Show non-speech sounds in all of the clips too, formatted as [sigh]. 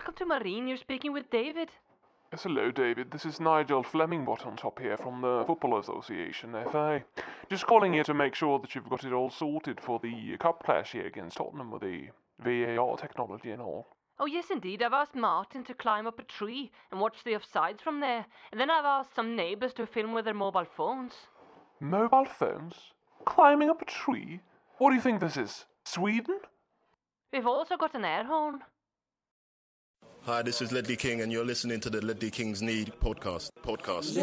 Welcome to Marine. You're speaking with David. Yes, hello, David. This is Nigel Flemmingbot on top here from the Football Association, FA. Just calling here to make sure that you've got it all sorted for the cup clash here against Tottenham with the VAR technology and all. Oh, yes, indeed. I've asked Martin to climb up a tree and watch the offsides from there. And then I've asked some neighbours to film with their mobile phones. Mobile phones? Climbing up a tree? What do you think this is? Sweden? We've also got an air horn. Hi, this is Ledley King, and you're listening to the Ledley Kings Need podcast. Podcast.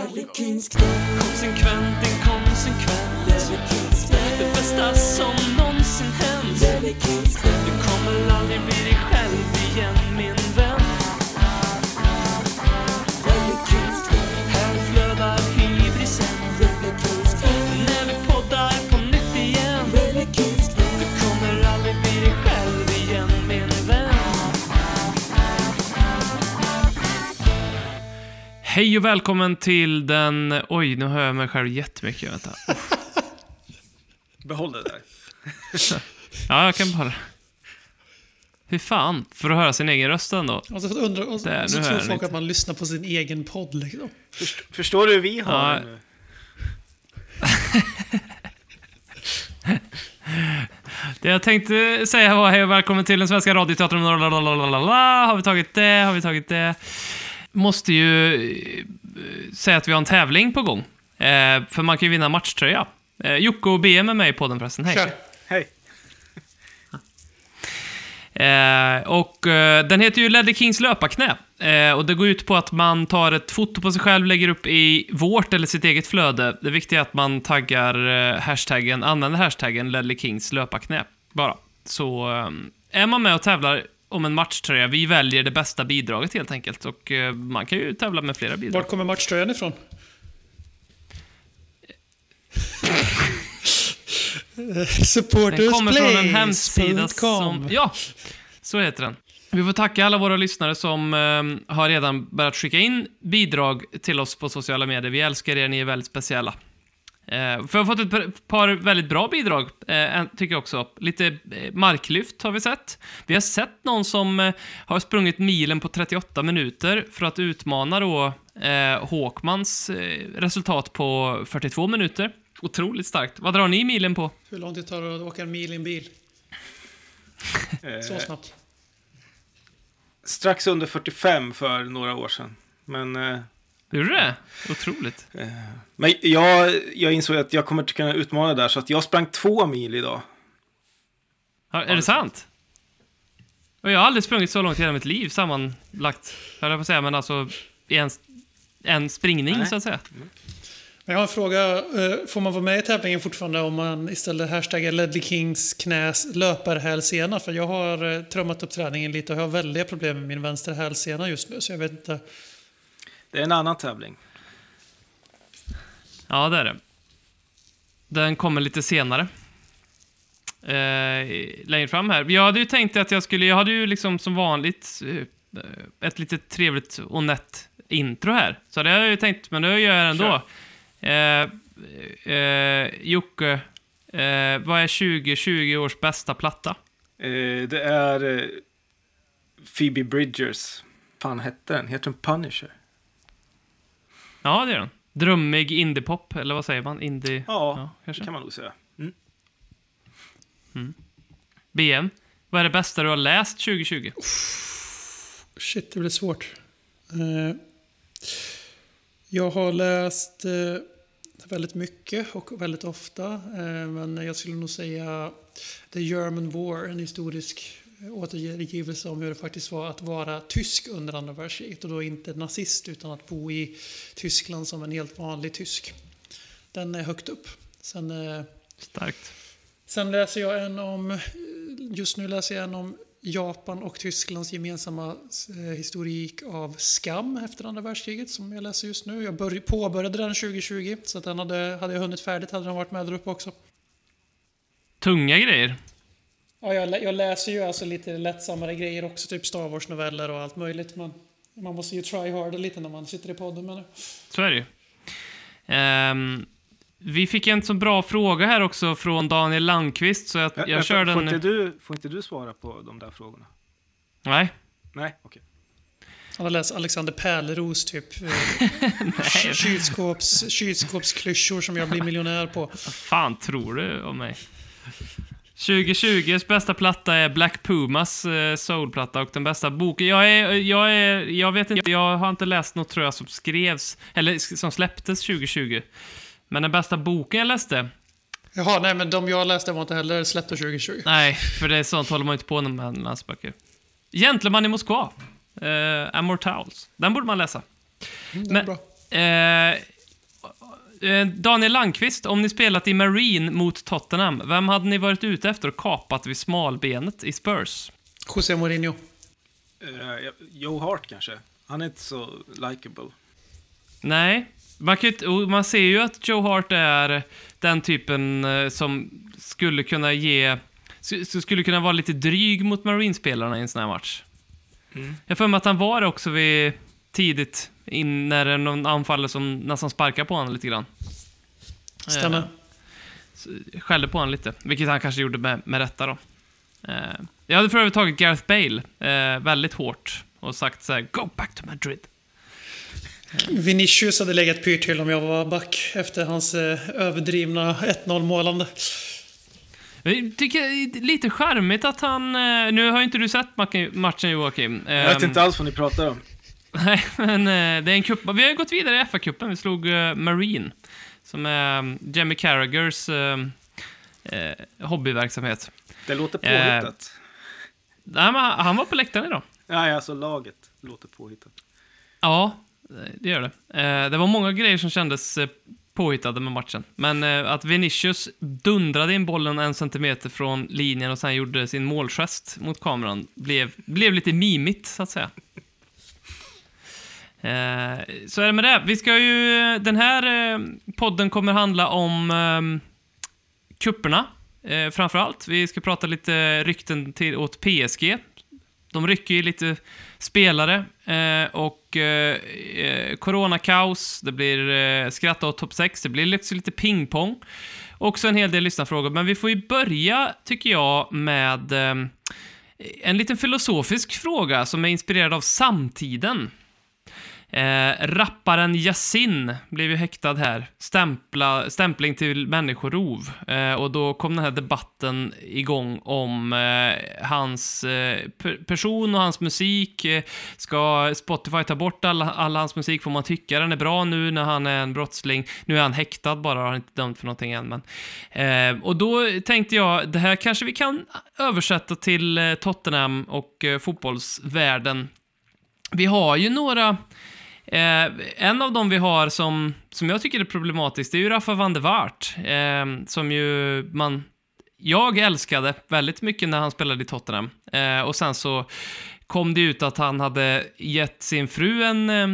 Konsekvent, inkonsekvent Det bästa som någonsin hänt Du kommer aldrig bli dig själv igen min Hej och välkommen till den... Oj, nu hör jag mig själv jättemycket. Vänta. Behåll det där. [laughs] Ja, jag kan bara... Hur fan? För att höra sin egen röst ändå. Och så, undrar, och så, Där, och så tror folk lite. att man lyssnar på sin egen podd liksom. Först, förstår du hur vi har Ja. det nu? [laughs] Det jag tänkte säga var hej och välkommen till den svenska radioteatern. Har vi tagit det? Har vi tagit det? Måste ju eh, säga att vi har en tävling på gång. Eh, för man kan ju vinna matchtröja. Eh, Jocke och BM är med i podden förresten. Hej. Kör. Hej. [laughs] Eh, och eh, den heter ju Ledley Kings löparknä. Eh, och det går ut på att man tar ett foto på sig själv, lägger upp i vårt eller sitt eget flöde. Det viktiga är att man taggar eh, hashtaggen, använder hashtaggen Ledley Kings löparknä. Bara. Så är man med och tävlar om en matchtröja, vi väljer det bästa bidraget helt enkelt. Och eh, man kan ju tävla med flera bidrag. Vart kommer matchtröjan ifrån? [laughs] Den kommer från en hemsida som... Ja, så heter den. Vi får tacka alla våra lyssnare som eh, har redan börjat skicka in bidrag till oss på sociala medier. Vi älskar er, ni är väldigt speciella. Eh, för jag har fått ett par- väldigt bra bidrag, eh, tycker jag också. Lite eh, marklyft har vi sett. Vi har sett någon som eh, har sprungit milen på 38 minuter för att utmana då eh, Håkmans eh, resultat på 42 minuter. Otroligt starkt. Vad drar ni milen på? Hur lång tid tar det att åka en mil i en bil? Så snabbt. strax under 45 för några år sedan. Men, eh, Gjorde du det? Otroligt. eh, men jag, jag insåg att jag kommer inte kunna utmana där, så att jag sprang två mil idag. Ja, är det sant? Och jag har aldrig sprungit så långt i hela mitt liv sammanlagt, höll jag på att säga, men alltså i en, en springning Nej. så att säga. Men jag har en fråga. Eh, Får man vara med i tävlingen fortfarande om man istället hashtaggar Ledley Kings knäs löparhälsena? För jag har eh, trummat upp träningen lite och jag har väldiga problem med min vänster hälsena just nu. Så jag vet inte. Det är en annan tävling. Ja, det är det. Den kommer lite senare. Eh, längre fram här. Jag hade ju tänkt att jag skulle, jag hade ju liksom som vanligt eh, ett lite trevligt och nätt intro här. Så det har jag ju tänkt, men det gör jag ändå. Eh, eh, Jocke, eh, vad är 2020 års bästa platta? Eh, det är eh, Phoebe Bridgers. fan hette den? Heter den Punisher? Ja, det är den. Drömmig indiepop, eller vad säger man? Indie... Ja, Ja, kanske. det kan man nog säga. Mm. BM. Vad är det bästa du har läst 2020? Shit, det blir svårt. Eh, Jag har läst eh, väldigt mycket och väldigt ofta. eh, Men jag skulle nog säga The German War, en historisk återgivelse om hur det faktiskt var att vara tysk under andra världskriget. Och då inte nazist utan att bo i Tyskland som en helt vanlig tysk. Den är högt upp. Sen eh, Starkt. Sen läser jag en om, just nu läser jag en om Japan och Tysklands gemensamma eh, historik av skam efter andra världskriget som jag läser just nu. Jag börj- påbörjade den 2020 så att den hade, hade jag hunnit färdigt hade den varit med där uppe också. Tunga grejer. Ja, jag, lä- jag läser ju alltså lite lättsammare grejer också, typ Star Wars-noveller och allt möjligt. Men man måste ju try harder lite när man sitter i podden med det. Så är det ju. Ehm, vi fick en så bra fråga här också från Daniel Landqvist, så jag, jag Vänta, kör får, den... inte du, får inte du svara på de där frågorna? Nej. Nej, okej. Han har läst Alexander Pärleros typ eh, [laughs] kylskåps, kylskåpsklyschor som jag blir miljonär på. Vad fan tror du om mig? 2020s bästa platta är Black Pumas eh, soulplatta och den bästa boken. Jag är, jag är, jag vet inte, jag har inte läst något tror jag som skrevs, eller som släpptes 2020. Men den bästa boken jag läste, Jaha, nej men de jag läste var inte heller släppta 2020. nej, för det är sånt håller man inte på med hans böcker. Gentleman i Moskva, eh, Amortals. Den borde man läsa. Mm, är Men- bra. Eh, Daniel Landqvist, om ni spelat i Marine mot Tottenham, vem hade ni varit ute efter och kapat vid smalbenet i Spurs? José Mourinho. Eh, Joe Hart kanske. Han är inte så likable. Nej, man, kan man ser ju att Joe Hart är den typen eh, som skulle kunna ge... Skulle kunna vara lite dryg mot Marine-spelarna i en sån här match. Jag har för mig att han var det också vid tidigt, in, när det är någon anfallare som nästan sparkar på honom lite grann. Stämmer. Eh, skällde på honom lite, vilket han kanske gjorde med, med rätta då. Eh, jag hade för övrigt tagit Gareth Bale eh, väldigt hårt och sagt så här: Go back to Madrid. Vinicius hade legat pyrt till om jag var back efter hans eh, överdrivna 1-0 målande. Jag tycker det är lite charmigt att han... eh, Nu har inte du sett matchen- matchen Joakim. Jag vet Ehm, inte alls vad ni pratar om. [laughs] Nej, men eh, det är en cup. Vi har ju gått vidare i FA-cupen. Vi slog eh, Marine, som är um, Jamie Carragers eh, hobbyverksamhet. Det låter påhittat. Nej, men han var på läktaren idag. Nej, alltså laget låter påhittat. Ja, det gör det. Det var många grejer som kändes påhittade med matchen. Men att Vinicius dundrade in bollen en centimeter från linjen och sen gjorde sin målgest mot kameran blev, blev lite mimigt, så att säga. Eh, så är det med det. Vi ska ju... Den här eh, podden kommer handla om eh, kupperna, eh, framförallt. Vi ska prata lite rykten till, åt PSG. De rycker ju lite spelare eh, och eh, eh coronakaos, det blir eh, skratta åt topp 6, det blir liksom lite pingpong. Också en hel del lyssnarfrågor, men vi får ju börja, tycker jag, med eh, en liten filosofisk fråga som är inspirerad av samtiden. Eh, rapparen Yasin blev ju häktad här. Stämpla, stämpling till människorov. Eh, och då kom den här debatten igång om eh, hans eh, per- person och hans musik. Eh, ska Spotify ta bort all, all hans musik? Får man tycka den är bra nu när han är en brottsling? Nu är han häktad bara, har inte dömt för någonting än. Men, eh, och då tänkte jag, det här kanske vi kan översätta till eh, Tottenham och eh, fotbollsvärlden. Vi har ju några Eh, en av dem vi har som, som jag tycker är problematisk, det är ju Rafa van der Waart, Eh, som ju man... Jag älskade väldigt mycket när han spelade i Tottenham. Eh, och sen så kom det ut att han hade gett sin fru en... Eh,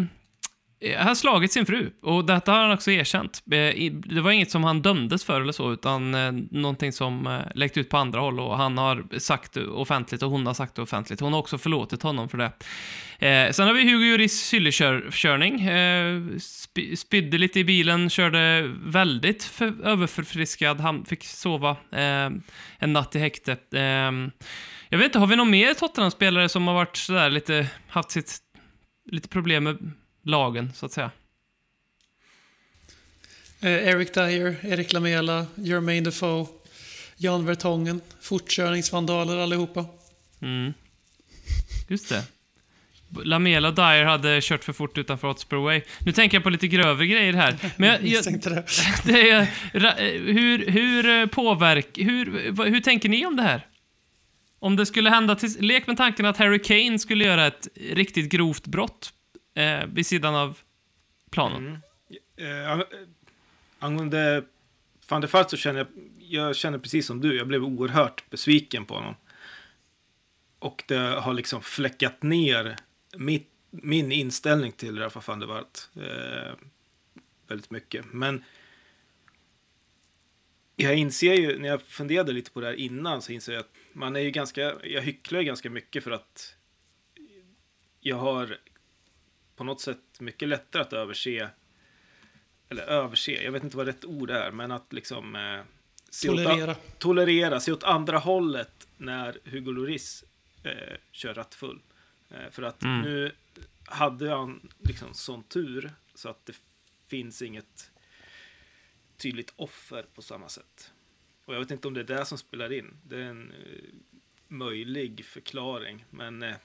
han har slagit sin fru, och detta har han också erkänt. Eh, det var inget som han dömdes för eller så, utan eh, någonting som eh, läckte ut på andra håll och han har sagt offentligt och hon har sagt det offentligt. Hon har också förlåtit honom för det. Eh, sen har vi Hugo Juris syllekörning. Eh, sp- spydde lite i bilen, körde väldigt för, överförfriskad. Han fick sova eh, en natt i häkte. Eh, jag vet inte, har vi någon mer Tottenham-spelare som har varit sådär lite, haft sitt, lite problem med lagen, så att säga? Eh, Eric Dyer, Erik Lamela, Jermaine Defoe, Jan Vertongen, fortkörningsvandaler allihopa. Mm. Just det. Lamela och Dyer hade kört för fort utanför Hotspur Way. Nu tänker jag på lite grövre grejer här. Men jag, [laughs] jag, det. [laughs] det är, eh, hur, hur eh, påverk... Hur, hur tänker ni om det här? Om det skulle hända till... Lek med tanken att Harry Kane skulle göra ett riktigt grovt brott eh, vid sidan av planen. Mm. Eh, eh, angående van der Vaart så känner jag, jag känner precis som du, jag blev oerhört besviken på honom. Och det har liksom fläckat ner mitt, min inställning till Rafa van der Vaart eh, väldigt mycket. Men jag inser ju, när jag funderade lite på det här innan, så inser jag att man är ju ganska, jag hycklar ju ganska mycket för att jag har på något sätt mycket lättare att överse eller överse, jag vet inte vad rätt ord är, men att liksom eh, se Tolerera. Åt, tolerera, se åt andra hållet när Hugo Lloris eh, kör rattfull. Eh, för att Mm. nu hade han liksom sån tur så att det finns inget tydligt offer på samma sätt. Och jag vet inte om det är det som spelar in. Det är en eh, möjlig förklaring, men eh,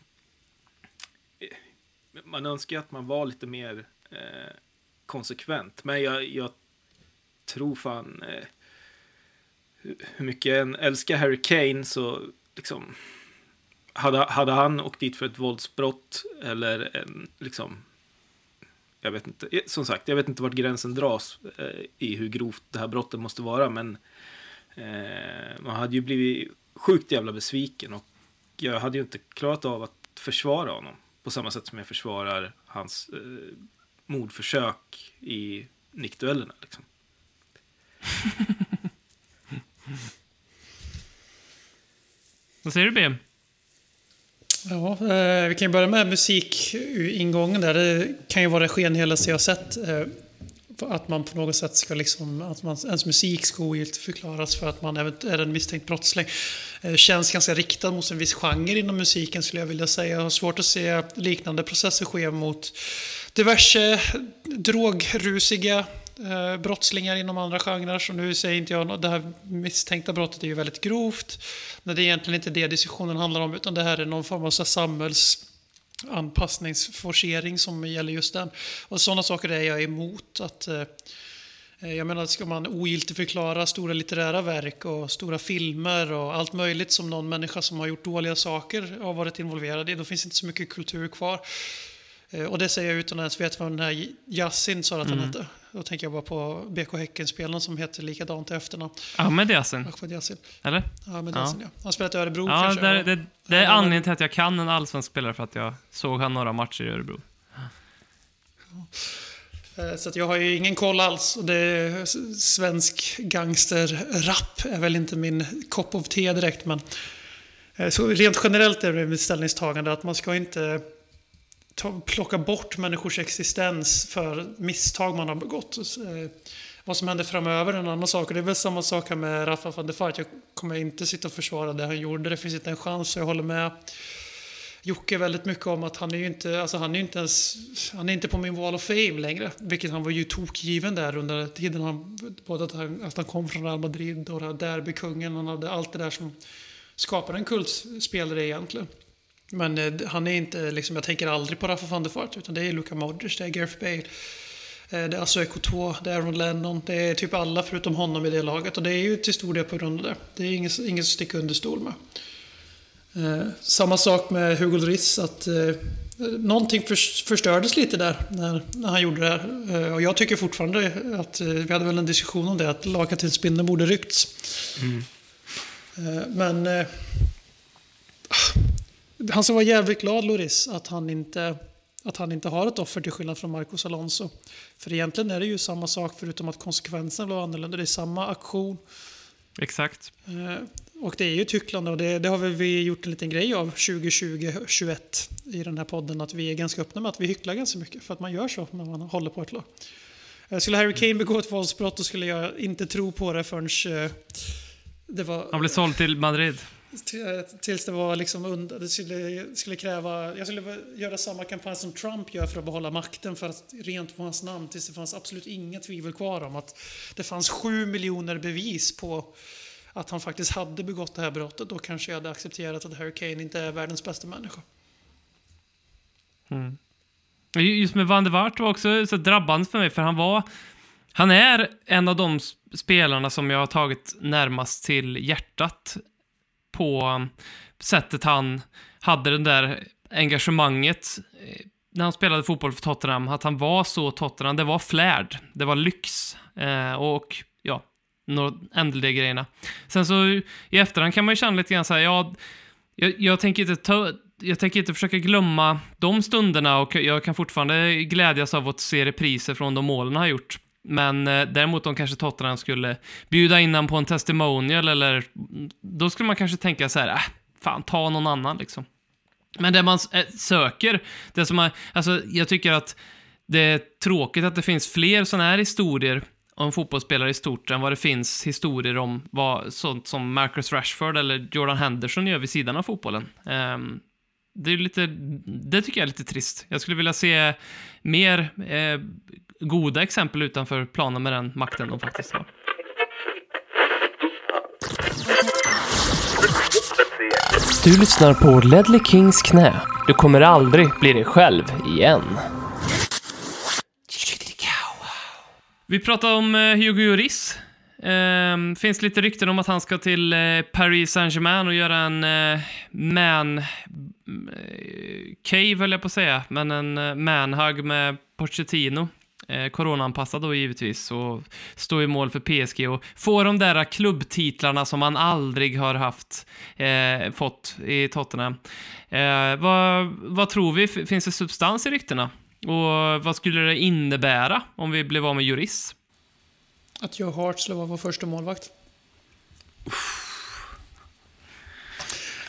man önskar ju att man var lite mer eh, konsekvent. Men jag, jag tror fan eh, hur mycket jag än älskar Harry Kane så liksom hade, hade han åkt dit för ett våldsbrott eller en liksom jag vet inte, eh, som sagt, jag vet inte vart gränsen dras eh, i hur grovt det här brottet måste vara, men eh, man hade ju blivit sjukt jävla besviken och jag hade ju inte klarat av att försvara honom på samma sätt som jag försvarar hans eh, mordförsök i nickduellerna. Liksom. [laughs] Vad säger du, BM? Ja, eh, vi kan ju börja med musikingången där. Det kan ju vara det skenhelaste jag har sett. Eh, att man på något sätt ska liksom, att man, ens musik ska ogiltigförklaras för att man är en misstänkt brottsling. Eh, känns ganska riktad mot en viss genre inom musiken skulle jag vilja säga. Jag har svårt att se liknande processer ske mot diverse drogrusiga eh, brottslingar inom andra genrer. Så nu säger inte jag, det här misstänkta brottet är ju väldigt grovt. Men det är egentligen inte det diskussionen handlar om, utan det här är någon form av så samhälls anpassningsforcering som gäller just den. Och sådana saker är jag emot. Att, eh, eh, jag menar, ska man ogiltigförklara stora litterära verk och stora filmer och allt möjligt som någon människa som har gjort dåliga saker har varit involverad i, då finns inte så mycket kultur kvar. Eh, Och det säger jag utan att ens veta vad den här Yasin sa att han hette. Då tänker jag bara på BK Häcken-spelaren som heter likadant i efternamn. Ahmed Yassin, Ahmed Yasin. eller? Men Ja. Yasin, ja. Han spelat i Örebro Ja, kanske. det, det, det är anledningen till att jag kan en allsvensk spelare, för att jag såg han några matcher i Örebro. Eh, Så jag har ju ingen koll alls. Och det är svensk gangsterrap är väl inte min kopp of te direkt. Men eh, så rent generellt är det mitt ställningstagande att man ska inte ta, plocka bort människors existens för misstag man har begått. Eh, Vad som händer framöver är en annan sak. Och det är väl samma sak här med Rafa van der Vaart. Jag kommer inte sitta och försvara det han gjorde. Det finns inte en chans. Jag håller med Jocke väldigt mycket om att han är ju inte, alltså han är inte ens, han är inte på min wall of fame längre. Vilket han var ju tokgiven där under tiden han, både att han, att han kom från Real Madrid och det här derbykungen, han hade allt det där som skapar en kultspelare egentligen. Men eh, han är inte, liksom, jag tänker aldrig på Rafa van der Vaart, utan det är Luka Modric, det är Gareth Bale. eh, Det är Asué Couture, det är Aaron Lennon, det är typ alla förutom honom i det laget. Och det är ju till stor del på grund av det. Det är inget, inget att sticka under stol med. Eh, samma sak med Hugo Lloris, att eh, någonting förs- förstördes lite där när, när han gjorde det här. Eh, och jag tycker fortfarande att, eh, vi hade väl en diskussion om det, att lagkaptensbindeln borde ryckts. Eh, men eh, han ska vara jävligt glad, Lloris, att han inte att han inte har ett offer till skillnad från Marcos Alonso. För egentligen är det ju samma sak förutom att konsekvensen blev annorlunda. Det är samma aktion. Exakt. Eh, Och det är ju ett hycklande och det, det har vi gjort en liten grej av 2020-2021 i den här podden. Att vi är ganska öppna med att vi hycklar ganska mycket för att man gör så när man håller på ett lag. Eh, Skulle Harry Kane begå ett våldsbrott då skulle jag inte tro på det förrän eh, det var... Han blev såld till Madrid. Tills det var liksom under, det skulle, skulle kräva, jag skulle göra samma kampanj som Trump gör för att behålla makten för att rent på hans namn tills det fanns absolut inga tvivel kvar om att det fanns sju miljoner bevis på att han faktiskt hade begått det här brottet. Då kanske jag hade accepterat att Harry Kane inte är världens bästa människa. Mm. Just med Van der Waart var också så drabbande för mig, för han var... Han är en av de spelarna som jag har tagit närmast till hjärtat på sättet han hade det där engagemanget eh, när han spelade fotboll för Tottenham, att han var så Tottenham. Det var flärd, det var lyx eh, och ja, några ändliga grejerna. Sen så i efterhand kan man ju känna lite grann så här, ja, jag, jag tänker inte ta, jag tänker inte försöka glömma de stunderna och jag kan fortfarande glädjas av att se repriser från de målen han har gjort. Men eh, däremot om kanske Tottenham skulle bjuda in honom på en testimonial eller då skulle man kanske tänka så här, äh, fan ta någon annan liksom. Men det man eh, söker, det som man, alltså jag tycker att det är tråkigt att det finns fler sådana här historier om fotbollsspelare i stort än vad det finns historier om vad, sånt som Marcus Rashford eller Jordan Henderson gör vid sidan av fotbollen. Um, det, är lite, det tycker jag är lite trist. Jag skulle vilja se mer eh, goda exempel utanför planen med den makten de faktiskt har. Du lyssnar på Ledley Kings knä. Du kommer aldrig bli dig själv igen. Vi pratar om eh, Hugo Lloris. Ehm, finns lite rykten om att han ska till eh, Paris Saint-Germain och göra en eh, man... Eh, cave höll jag på att säga, men en eh, manhug med Pochettino. Eh, Coronaanpassad då givetvis och stå i mål för PSG och få de där klubbtitlarna som man aldrig har haft, eh, fått i Tottenham. Eh, vad, vad tror vi? Finns det substans i ryktena? Och vad skulle det innebära om vi blev av med Juris? Att Joe Hart skulle vara vår första målvakt.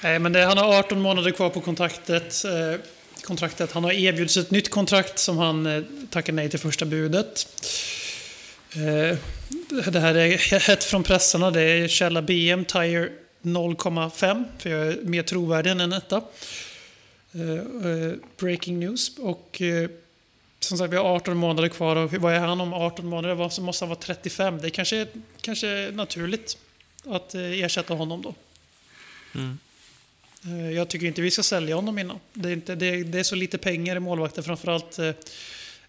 Nej, men det, han har 18 månader kvar på kontraktet. Eh, kontraktet. Han har erbjudits ett nytt kontrakt som han eh, tackar nej till första budet. Eh, det här är hett från pressarna. Det är källa BM Tire 0,5. För jag är mer trovärdig än en etta. Eh, eh breaking news. Och eh, som sagt, vi har 18 månader kvar och vad är han om 18 månader? Vad- Så måste han vara 35. Det kanske är kanske är naturligt att eh, ersätta honom då. Mm. Eh, jag tycker inte vi ska sälja honom innan. Det är, inte, det, det är så lite pengar i målvakter, framförallt eh,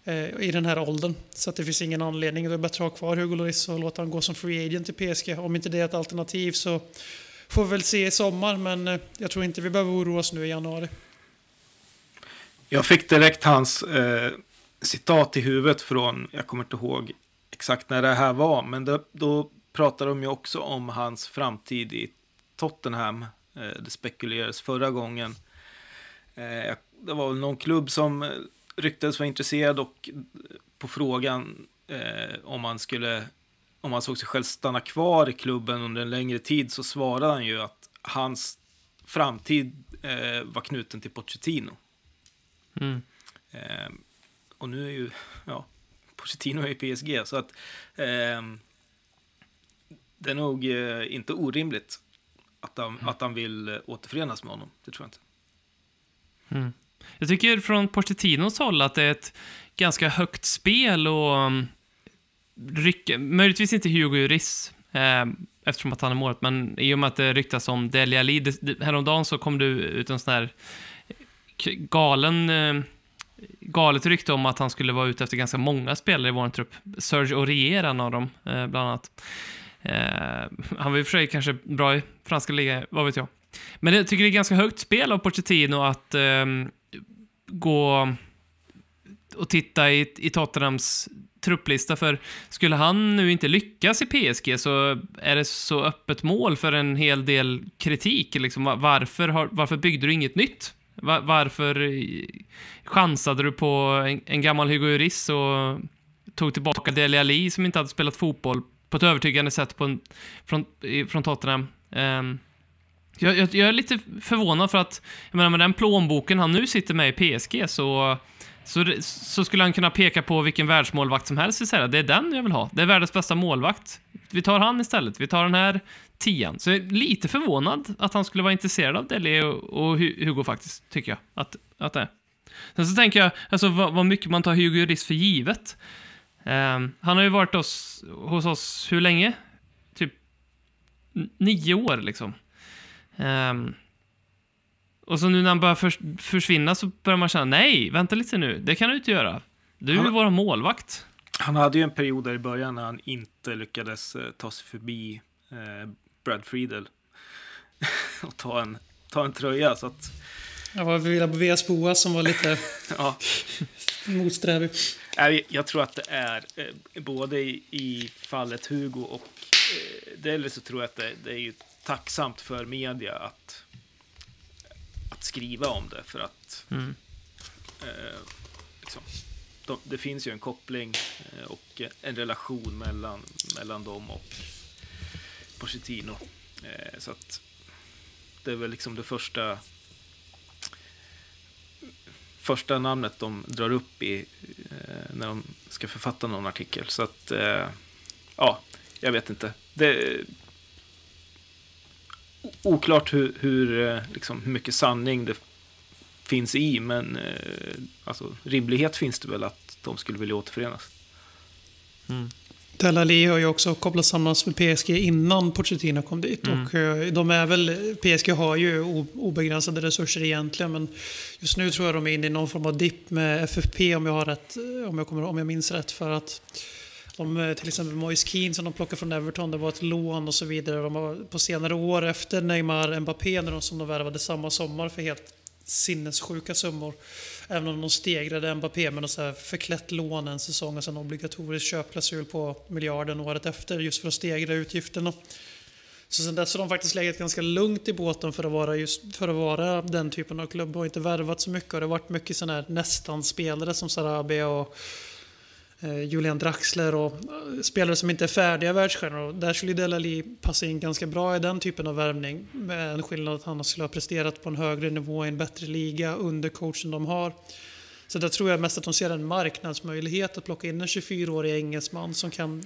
eh i den här åldern. Så att det finns ingen anledning. Det är bättre att ha kvar Hugo Lloris och låta honom gå som free agent i PSG. Om inte det är ett alternativ så får vi väl se i sommar, men eh, jag tror inte vi behöver oroa oss nu i januari. Jag fick direkt hans eh, citat i huvudet från, jag kommer inte ihåg exakt när det här var, men då, då pratade de ju också om hans framtid i Tottenham. Eh, det spekulerades förra gången. Eh, det var väl någon klubb som eh, ryktades vara intresserad och på frågan om han skulle om han såg sig själv stanna kvar i klubben under en längre tid så svarade han ju att hans framtid var knuten till Pochettino. Mm. Eh, och nu är ju, ja, Pochettino är i PSG, så att ehm, det är nog inte orimligt att han, att han vill eh, återförenas med honom. Det tror jag inte. Jag tycker från Pochettinos håll att det är ett ganska högt spel och um, rycka, möjligtvis inte Hugo Lloris eh, eftersom att han är målet, men i och med att det ryktas om det, det, häromdagen så kom det ut en sån här k- galen eh, galet rykte om att han skulle vara ute efter ganska många spelare i vår trupp. Serge Aurier, en av dem, eh, bland annat. Eh, han var i och för sig kanske bra i franska ligan, vad vet jag. Men jag tycker det är ganska högt spel av Pochettino att ehm, gå och titta i, i Tottenhams trupplista, för skulle han nu inte lyckas i PSG så är det så öppet mål för en hel del kritik. Liksom, varför, har, varför byggde du inget nytt? Var, varför chansade du på en, en gammal Hugo Lloris och tog tillbaka Dele Alli som inte hade spelat fotboll på ett övertygande sätt på en, från, från Tottenham? Ehm, jag, jag, jag är lite förvånad för att, jag menar med den plånboken han nu sitter med i PSG så, så, så skulle han kunna peka på vilken världsmålvakt som helst och säga det är den jag vill ha. Det är världens bästa målvakt. Vi tar han istället. Vi tar den här tian. Så jag är lite förvånad att han skulle vara intresserad av Dele och, och Hugo faktiskt, tycker jag att, att det är. Sen så tänker jag, alltså vad, vad mycket man tar Hugo Lloris för givet. Ehm, han har ju varit oss, hos oss hur länge? Typ nio år liksom. Ehm, och så nu när han börjar förs försvinna så börjar man känna, nej, vänta lite nu, det kan du inte göra. Du är ju Han- vår målvakt. Han hade ju en period där i början när han inte lyckades eh, ta sig förbi eh, Brad Friedel [laughs] och ta en, ta en tröja. Så att, Jag var Villa Boas Boas som var lite [laughs] ja, motsträvig. Jag tror att det är eh, både i, fallet Hugo och eh, Dele så tror jag att det, är ju tacksamt för media att, att skriva om det för att Mm. eh, liksom, de, det finns ju en koppling och en relation mellan, mellan dem och Pochettino. Så att det är väl liksom det första första namnet de drar upp i eh, när de ska författa någon artikel. Så att, eh, ja, jag vet inte. Det är oklart hur, hur, eh, liksom, hur mycket sanning det finns i, men eh, alltså, rimlighet finns det väl att de skulle vilja återförenas. Mm. Delali har ju också kopplats samman med PSG innan Pochettino kom dit. Och eh, de är väl, PSG har ju obegränsade resurser egentligen. Men just nu tror jag de är inne i någon form av dipp med FFP om jag, har rätt, eh, om jag, kommer, om jag minns rätt. För att de, eh, till exempel Moise Keane som de plockade från Everton, det var ett lån och så vidare. De har på senare år efter Neymar, Mbappé, när de, som de värvade samma sommar för helt sinnessjuka summor. Även om de stegrade Mbappé med något så här förklätt lån en säsong och sen obligatorisk köpklausul på miljarden året efter just för att stegra utgifterna. Så sen dess har de faktiskt legat ganska lugnt i båten för att vara, just, för att vara den typen av klubb och inte värvat så mycket. Och det har varit mycket sådana här nästan-spelare som Sarabia och Eh, Julian Draxler och eh, spelare som inte är färdiga världsstjärnor. Där skulle Delali passa in ganska bra i den typen av värvning. Med en skillnad att han skulle ha presterat på en högre nivå i en bättre liga under coachen de har. Så där tror jag mest att de ser en marknadsmöjlighet att plocka in en 24-årig engelsman som kan,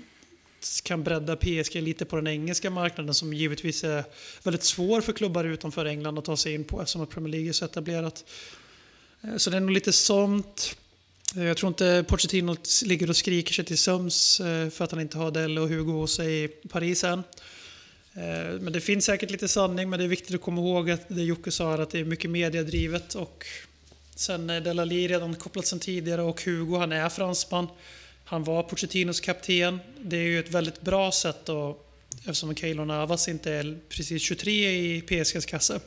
kan bredda PSG lite på den engelska marknaden som givetvis är väldigt svår för klubbar utanför England att ta sig in på eftersom att Premier League är så etablerat. Eh, så det är nog lite sånt. Jag tror inte Pochettino ligger och skriker sig till söms eh, för att han inte har Delle och Hugo hos sig i Paris än. Eh, men det finns säkert lite sanning, men det är viktigt att komma ihåg att det Jocke sa är att det är mycket mediadrivet och sen är Delali redan kopplat sen tidigare och Hugo, han är fransman. Han var Pochettinos kapten. Det är ju ett väldigt bra sätt att, eftersom Keylor Navas inte är precis 23 i PSGs kassa.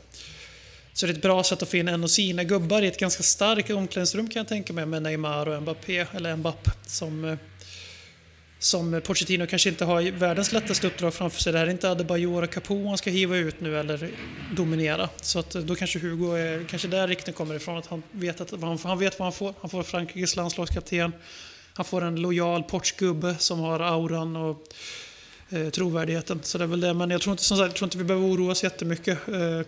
Så det är ett bra sätt att få in en av sina gubbar i ett ganska starkt omklädningsrum kan jag tänka mig med Neymar och Mbappé, eller Mbappé som, eh, som Pochettino kanske inte har världens lättaste uppdrag framför sig. Det här är inte Adebayor och Capo han ska hiva ut nu eller dominera. Så att eh, då kanske Hugo är kanske där riktigt kommer ifrån, att han vet, att, han, han vet vad han får. Han får Frankrikes landslagskapten. Han får en lojal portsgubbe som har auran och eh, trovärdigheten. Så det är väl det. Men jag tror inte, som sagt, jag tror inte vi behöver oroa oss jättemycket. Eh,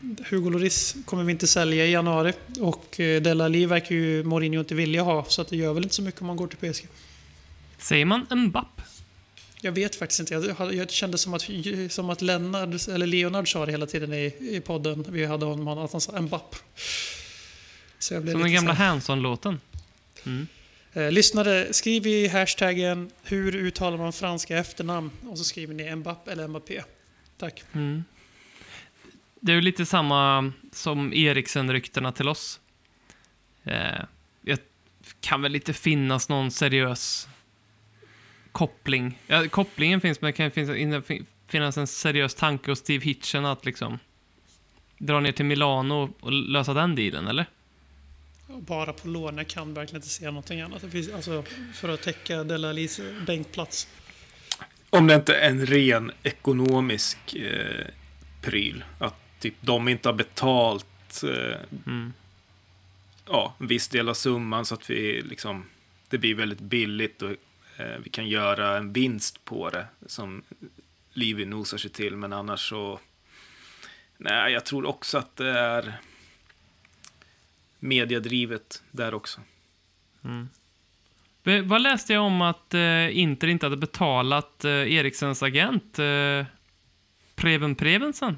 Hugo Lloris kommer vi inte sälja i januari. Och eh, Delali verkar ju Mourinho inte vilja ha. Så att det gör väl inte så mycket om man går till PSG. Säger man Mbapp? Jag vet faktiskt inte. Jag, jag kände som att, [laughs] som att Lennart, eller Leonard sa det hela tiden i, i podden. Vi hade honom, att han sa Mbapp. Så jag blev Som den gamla Hanson-låten. Eh, lyssnare, skriv i hashtaggen hur uttalar man franska efternamn och så skriver ni Mbapp eller Mbappé. Tack. Mm. Det är ju lite samma som Eriksen-ryktena till oss. Eh, det kan väl inte finnas någon seriös koppling. Ja, kopplingen finns, men det kan finnas, in- fin- finnas en seriös tanke hos Steve Hitchen att liksom dra ner till Milano och lösa den dealen, eller? Bara på lån, jag kan verkligen inte se någonting annat. Det finns, alltså, för att täcka Delalis bänkplats. Om det inte är en ren ekonomisk eh, pryl. Att typ de inte har betalt eh, Mm. ja, en viss del av summan så att vi liksom det blir väldigt billigt och eh, vi kan göra en vinst på det som Livi nosar sig till. Men annars så nej, jag tror också att det är mediadrivet där också. Be- Vad läste jag om att eh, Inter inte hade betalat eh, Eriksens agent eh, Preben Prevensen?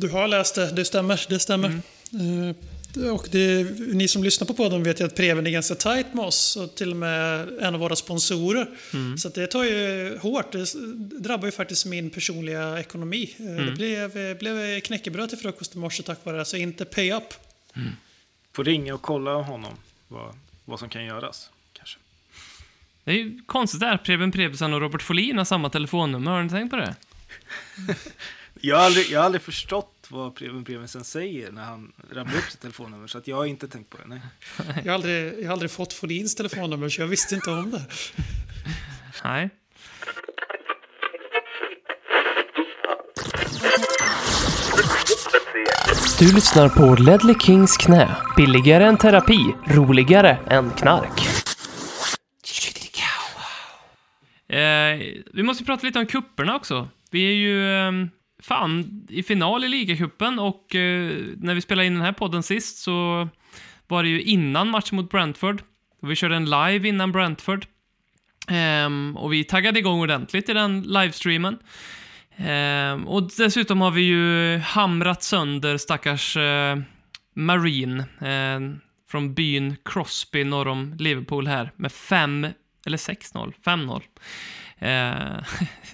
Du har läst det, det stämmer. Det stämmer. Eh, och det, ni som lyssnar på podden vet ju att Preven är ganska tajt med oss och till och med en av våra sponsorer. Så att det tar ju hårt. Det drabbar ju faktiskt min personliga ekonomi. Eh, Det blev, blev knäckebröd till frukost i morse tack vare det, så inte pay up. Får ringa och kolla honom vad, vad som kan göras. Kanske. Det är ju konstigt där, Preben Prevensen och Robert Folin har samma telefonnummer. Har ni tänkt på det? [laughs] Jag har aldrig, jag har aldrig förstått vad Preben Prevensen säger när han rabblar upp sitt telefonnummer. Så att jag har inte tänkt på det. Nej. [laughs] Jag har aldrig, jag har aldrig fått Folins telefonnummer så jag visste inte om det. [laughs] Nej. Du lyssnar på Ledley Kings knä. Billigare än terapi, roligare än knark. Eh, vi måste prata lite om kupperna också. Vi är ju eh, fan i final i ligacupen och eh, när vi spelade in den här podden sist så var det ju innan matchen mot Brentford. Och vi körde en live innan Brentford. Ehm, och vi taggade igång ordentligt i den livestreamen. Ehm, och dessutom har vi ju hamrat sönder stackars eh, Marine eh, från byn Crosby norr om Liverpool här med fem eller 6-0, 5-0. Eh,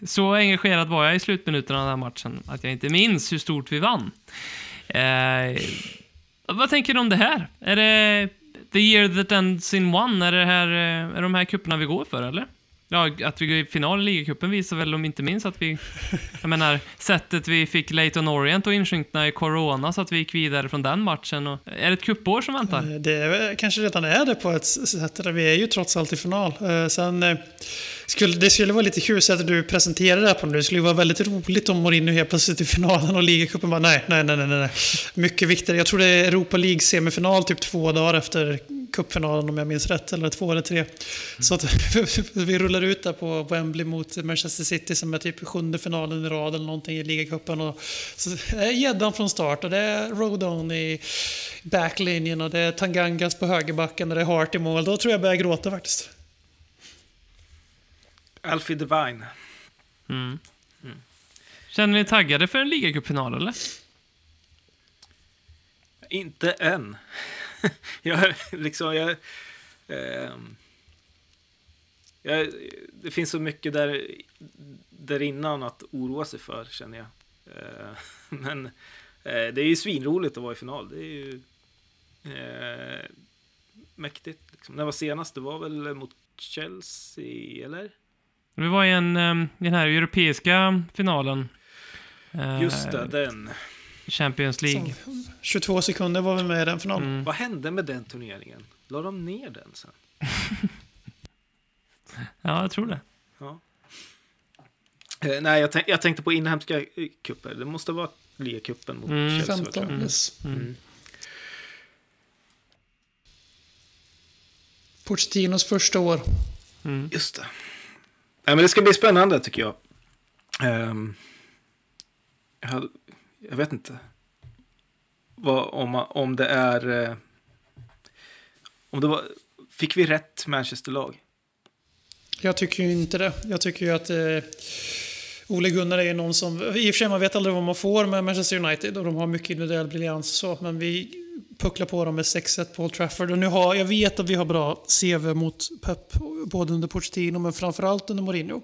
[laughs] så engagerad var jag i slutminuterna av den här matchen att jag inte minns hur stort vi vann. Eh, vad tänker du om det här? Är det the year that ends in one? Är det här, eh, är de här kupperna vi går för, eller? Ja, att vi går i final i ligacupen visar väl om inte minst att vi... Jag menar, sättet vi fick Leighton Orient att insjunkna i Corona så att vi gick vidare från den matchen. Och, är det ett kuppår som väntar? Eh, det är, kanske redan är det på ett sätt. Vi är ju trots allt i final. Eh, sen eh, skulle det skulle vara lite kul att du presenterar det här på nu. Det skulle vara väldigt roligt om Mourinho helt plötsligt i finalen och ligacupen bara nej, nej, nej, nej, nej. Mycket viktigare. Jag tror det är Europa League semifinal typ två dagar efter cupfinalen om jag minns rätt. Eller två eller tre. Så att [laughs] vi rullar ut där på Wembley mot Manchester City som är typ sjunde finalen i rad eller någonting i ligacupen. Och så är gäddan från start och det är Rodon i backlinjen och det är Tangangas på högerbacken och det är Hart i mål. Då tror jag jag börjar gråta faktiskt. Alfie Divine. Mm. Känner ni er taggade för en ligacupfinal, eller? Inte än. [laughs] jag liksom, jag, ehm, jag... Det finns så mycket där, där innan att oroa sig för, känner jag. Eh, [laughs] men eh, det är ju svinroligt att vara i final. Det är ju eh, mäktigt. Liksom. När var senast? Det var väl mot Chelsea, eller? Vi var i en, um, den här europeiska finalen. Eh, Just det, den. Champions League. Som 22 sekunder var vi med i den finalen. Mm. Vad hände med den turneringen? La de ner den sen? [laughs] Ja, jag tror det. Eh, nej, jag, tänk, jag tänkte på inhemska eh, kupper. Det måste vara ligacupen mot Mm. Chelsea. 15, tror jag. yes. Mm. Pochettinos första år. Mm. Just det. Nej, men det ska bli spännande tycker jag. Um, jag, hade, jag vet inte. Vad, om, om det är... Eh, om det var... Fick vi rätt Manchester-lag? Jag tycker ju inte det. Jag tycker ju att Uh... Ole Gunnar är ju någon som... I och för sig, man vet aldrig vad man får med Manchester United och de har mycket individuell briljans så. Men vi puckla på dem med 6-1 på Old Trafford. Och nu har, jag vet att vi har bra CV mot Pep, både under Pochettino men framförallt under Mourinho.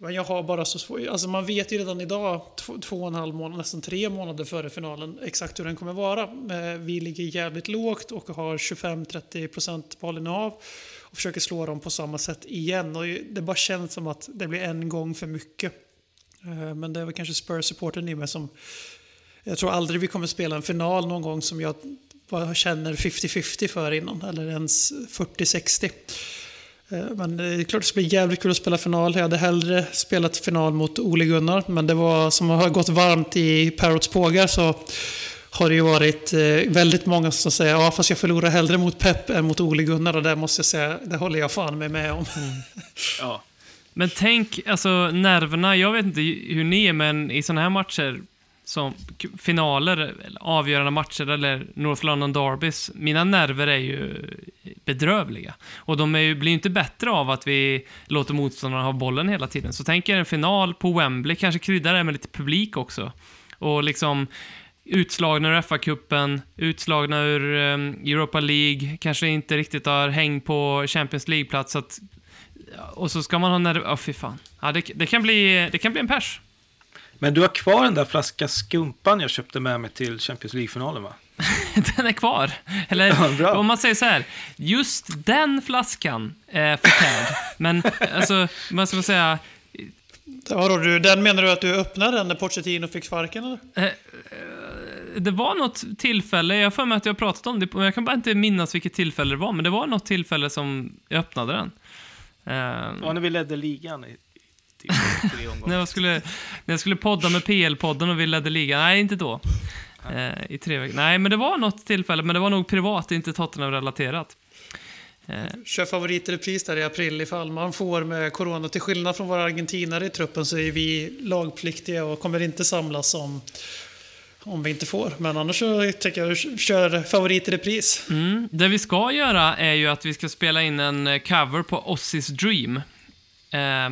Men jag har bara så svårt... Alltså man vet ju redan idag, två, två och en halv månad, nästan tre månader före finalen, exakt hur den kommer vara. Eh, vi ligger jävligt lågt och har 25-30% bollinnehav och försöker slå dem på samma sätt igen. Och det bara känns som att det blir en gång för mycket. Eh, men det är väl kanske Spurs-supporten i mig som... Jag tror aldrig vi kommer spela en final någon gång som jag bara känner 50-50 för innan. Eller ens 40-60. Eh, Men det är klart det ska bli jävligt kul att spela final. Jag hade hellre spelat final mot Ole Gunnar. Men det var som har gått varmt i Parrots pågar så har det ju varit eh, väldigt många som säger ja fast jag förlorar hellre mot Pep än mot Ole Gunnar. Och det måste jag säga, det håller jag fan med, med om. Ja. Men tänk, alltså nerverna, jag vet inte hur ni är, men i sådana här matcher, som finaler, avgörande matcher eller North London Derbys, mina nerver är ju bedrövliga. Och de är ju, blir ju inte bättre av att vi låter motståndarna ha bollen hela tiden. Så tänk er en final på Wembley, kanske krydda det med lite publik också. Och liksom utslagna ur FA-cupen, utslagna ur ehm, Europa League, kanske inte riktigt har häng på Champions League-plats. Och så ska man ha nerver, Ja, fy fan. Ja, det, det, kan bli, det kan bli en pers. Men du har kvar den där flaska skumpan jag köpte med mig till Champions League-finalen va? [laughs] Den är kvar. Eller Ja, om man säger så här. Just den flaskan är förtärd. Men alltså, vad ska man säga? Vadå, du, den menar du att du öppnade den när Pochettino fick sparken eller? Det var något tillfälle, jag har för mig att jag har pratat om det, men jag kan bara inte minnas vilket tillfälle det var, men det var något tillfälle som jag öppnade den. Eh, Ja, när vi ledde ligan typ tre [laughs] när, omgångar. jag skulle, när jag skulle podda med PL-podden och vi ledde ligan. Nej, inte då. Eh, I tre veckor. Nej, men det var något tillfälle, men det var nog privat, inte Tottenham-relaterat. Eh, Kör favorit i repris där i april ifall man får med corona. Till skillnad från våra argentinare i truppen så är vi lagpliktiga och kommer inte samlas om, om vi inte får. Men annars så tycker jag kör favorit i repris. Mm. Det vi ska göra är ju att vi ska spela in en cover på Ossis Dream. Eh,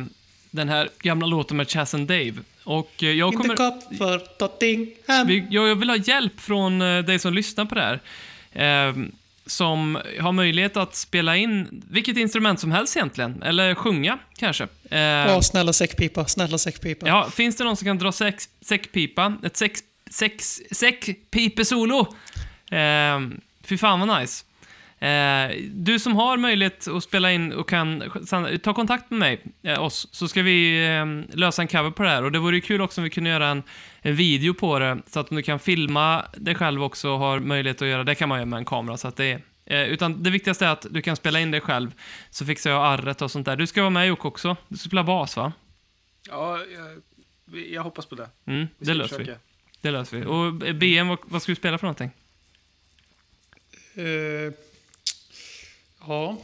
den här gamla låten med Chas and Dave. Och eh, jag kommer... cup för Tottingham. Vi, jag jag vill ha hjälp från eh, dig som lyssnar på det här. Eh, som har möjlighet att spela in vilket instrument som helst egentligen. Eller sjunga, kanske. Eh, Ja, snälla säckpipa, snälla säckpipa. Ja, finns det någon som kan dra sex, säckpipa? Ett sex, sex, säckpipesolo? Eh, fy fan vad nice. Eh, du som har möjlighet att spela in och kan ta kontakt med mig, eh, oss, så ska vi eh, lösa en cover på det här. Och det vore ju kul också om vi kunde göra en, en video på det, så att om du kan filma dig själv också och har möjlighet att göra det, kan man göra med en kamera. Så att det är, eh, utan det viktigaste är att du kan spela in dig själv, så fixar jag arret och sånt där. Du ska vara med Jocke också. Du ska spela bas va? Ja, jag, vi- jag hoppas på det. Mm, Vi det löser vi. försöka. Det löser vi. Och BM, vad, vad ska du spela för någonting? Eh, ja.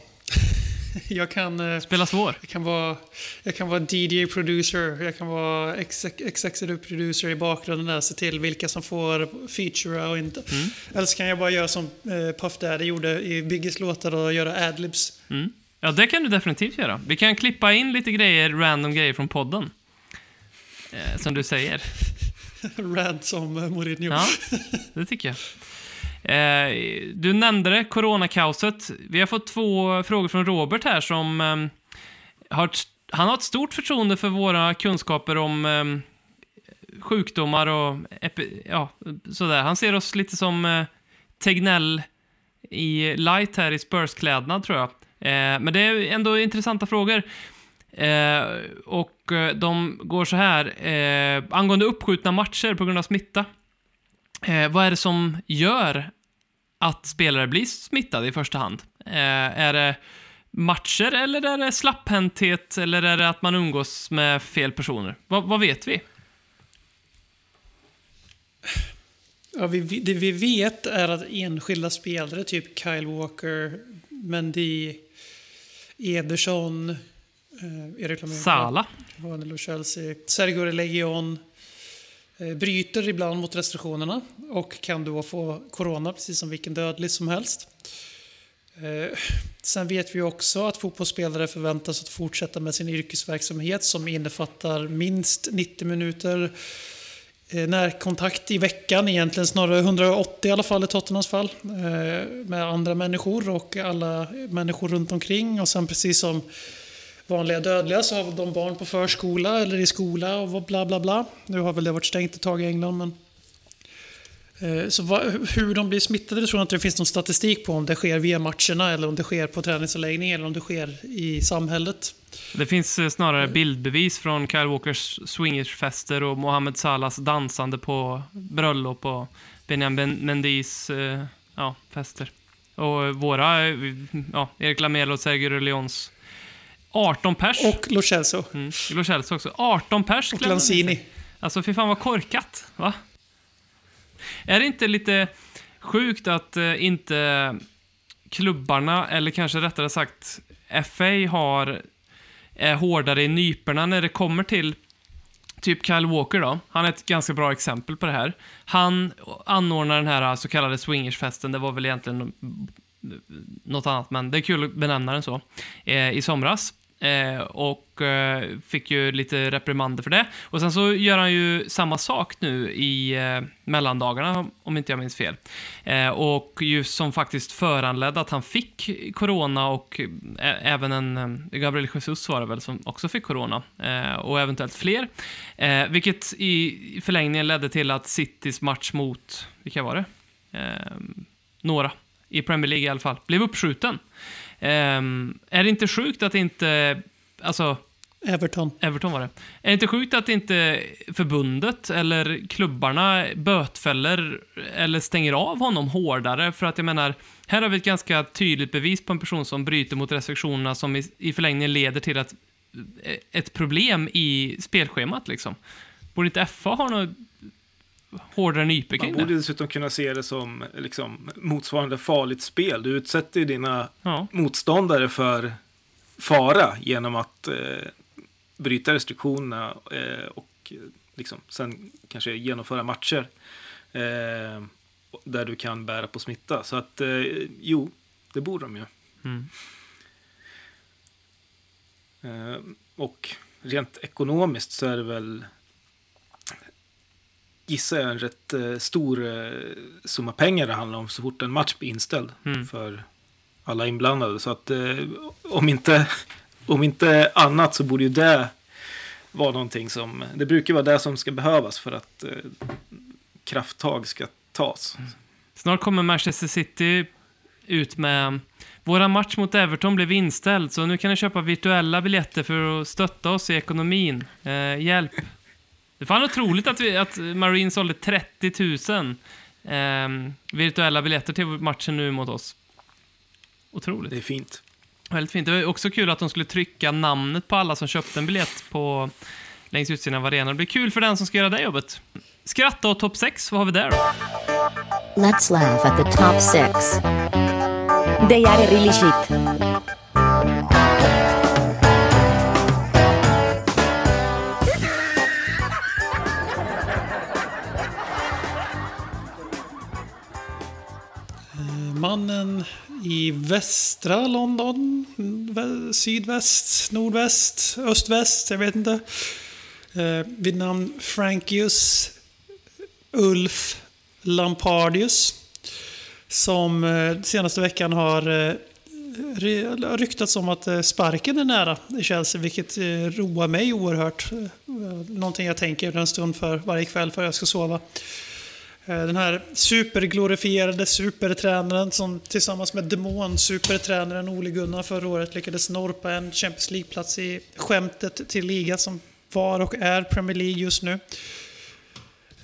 [laughs] jag kan... eh, Spela svår. Jag kan vara, jag kan vara DJ producer, jag kan vara exec- executive producer i bakgrunden där, se till vilka som får feature och inte. Mm. Eller så kan jag bara göra som eh, Puff Daddy gjorde i Biggies låtar och göra adlibs. Mm. Ja, det kan du definitivt göra. Vi kan klippa in lite grejer, random grejer från podden. Eh, som du säger. [laughs] Rant som eh, Mourinho. Ja, [laughs] det tycker jag. Eh, du nämnde det, coronakaoset. Vi har fått två frågor från Robert här som ehm, har han har ett stort förtroende för våra kunskaper om ehm, sjukdomar och ja, sådär. Han ser oss lite som eh, Tegnell i light här i Spurs-klädnad tror jag. Eh, men det är ändå intressanta frågor. Eh, och eh, de går så här. Eh, angående uppskjutna matcher på grund av smitta. Eh, vad är det som gör att spelare blir smittade i första hand? Eh, är det matcher eller är det slapphänthet eller är det att man umgås med fel personer? Vad, vad vet vi? Ja, vi, det vi vet är att enskilda spelare, typ Kyle Walker, Mendy, Ederson, eh, Erik Lamela, Sala. Chelsea, Sergio Legion Eh, bryter ibland mot restriktionerna och kan då få corona precis som vilken dödlig som helst. Eh, sen vet vi också att fotbollsspelare förväntas att fortsätta med sin yrkesverksamhet som innefattar minst 90 minuter eh, närkontakt i veckan, egentligen snarare 180 i alla fall i Tottenhams fall, med andra människor och alla människor runt omkring. Och sen precis som vanliga dödliga så har de barn på förskola eller i skola och bla bla bla. Nu har väl det varit stängt ett tag i England men... Eh, så vad, hur de blir smittade det tror jag inte det finns någon statistik på om det sker via matcherna eller om det sker på träningsanläggningen eller om det sker i samhället. Det finns eh, snarare bildbevis från Kyle Walkers swingersfester och Mohamed Salahs dansande på bröllop och Benjamin Mendis eh, ja, fester. Och våra, ja, Erik Lamela och Sergio Leons 18 pers. Och Lo Celso. Mm, Lo Celso också. 18 pers. Och Lanzini. Alltså, fy fan vad korkat, va? Är det inte lite sjukt att eh, inte klubbarna, eller kanske rättare sagt FA, har är hårdare i nyperna när det kommer till typ Kyle Walker då. Han är ett ganska bra exempel på det här. Han anordnar den här så kallade swingersfesten, det var väl egentligen något annat, men det är kul att benämna den så, eh, i somras. Eh, och eh, fick ju lite reprimander för det. Och sen så gör han ju samma sak nu i eh, mellandagarna, om inte jag minns fel. Eh, och just som faktiskt föranledde att han fick corona och eh, även en eh, Gabriel Jesus var det väl som också fick corona. Eh, och eventuellt fler. Eh, vilket i förlängningen ledde till att Citys match mot, vilka var det? Eh, några i Premier League i alla fall, blev uppskjuten. Ehm, är det inte sjukt att inte, alltså, Everton. Everton var det. Är det inte sjukt att inte förbundet eller klubbarna bötfäller eller stänger av honom hårdare? För att jag menar, här har vi ett ganska tydligt bevis på en person som bryter mot restriktionerna som i, i förlängningen leder till att, eh, ett problem i spelschemat liksom. Borde inte FA ha något hårdare nypor Man kring borde dessutom kunna se det som liksom, motsvarande farligt spel. Du utsätter ju dina Ja. motståndare för fara genom att eh, bryta restriktionerna eh, och liksom, sen kanske genomföra matcher eh, där du kan bära på smitta. Så att eh, jo, det borde de ju. Mm. Eh, och rent ekonomiskt så är det väl gissar jag en rätt eh, stor eh, summa pengar det handlar om så fort en match blir inställd Mm. för alla inblandade. Så att eh, om, inte, [laughs] om inte annat så borde ju det vara någonting som, det brukar vara det som ska behövas för att krafttag ska tas. Snart kommer Manchester City ut med Våra match mot Everton blev inställd, så nu kan ni köpa virtuella biljetter för att stötta oss i ekonomin. Eh, hjälp. Det är fan otroligt att, vi, att Marine sålde 30 000 eh, virtuella biljetter till matchen nu mot oss. Otroligt. Det är fint. Väldigt fint. Det var också kul att de skulle trycka namnet på alla som köpte en biljett på längs utsidan av arenan. Det blir kul för den som ska göra det jobbet. Skratta och topp 6, vad har vi där då? Let's laugh at the top six. They are really shit. I västra London, sydväst, nordväst, östväst, jag vet inte. Eh, vid namn Frankius Ulf Lampardius. Som eh, senaste veckan har eh, ryktats om att eh, sparken är nära i Chelsea, vilket eh, roar mig oerhört. Eh, Någonting jag tänker en stund för varje kväll för jag ska sova. Eh, den här superglorifierade supertränaren som tillsammans med demon-supertränaren Ole Gunnar förra året lyckades norpa en Champions League-plats i skämtet till liga som var och är Premier League just nu.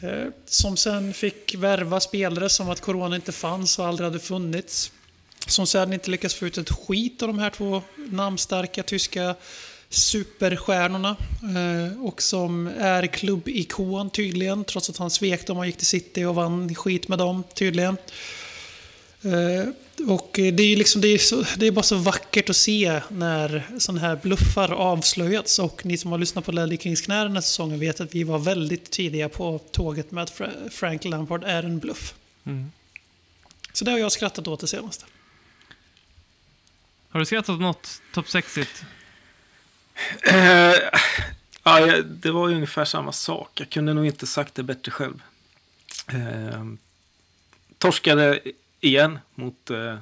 Eh, som sen fick värva spelare som att corona inte fanns och aldrig hade funnits. Som sen inte lyckas få ut ett skit av de här två namnstarka tyska superstjärnorna. Eh, och som är klubbikon tydligen, trots att han svek dem och gick till City och vann skit med dem tydligen. Eh, och det är, liksom, det, är så, det är bara så vackert att se när sådana här bluffar avslöjats. Och ni som har lyssnat på Ledley Kings knä den här säsongen vet att vi var väldigt tidiga på tåget med att Fra- Frank Lampard är en bluff. Mm. Så det har jag skrattat åt det senaste. Har du skrattat åt något topp 6-igt? Eh, ja, det var ju ungefär samma sak. Jag kunde nog inte sagt det bättre själv. Eh, torskade igen mot eh,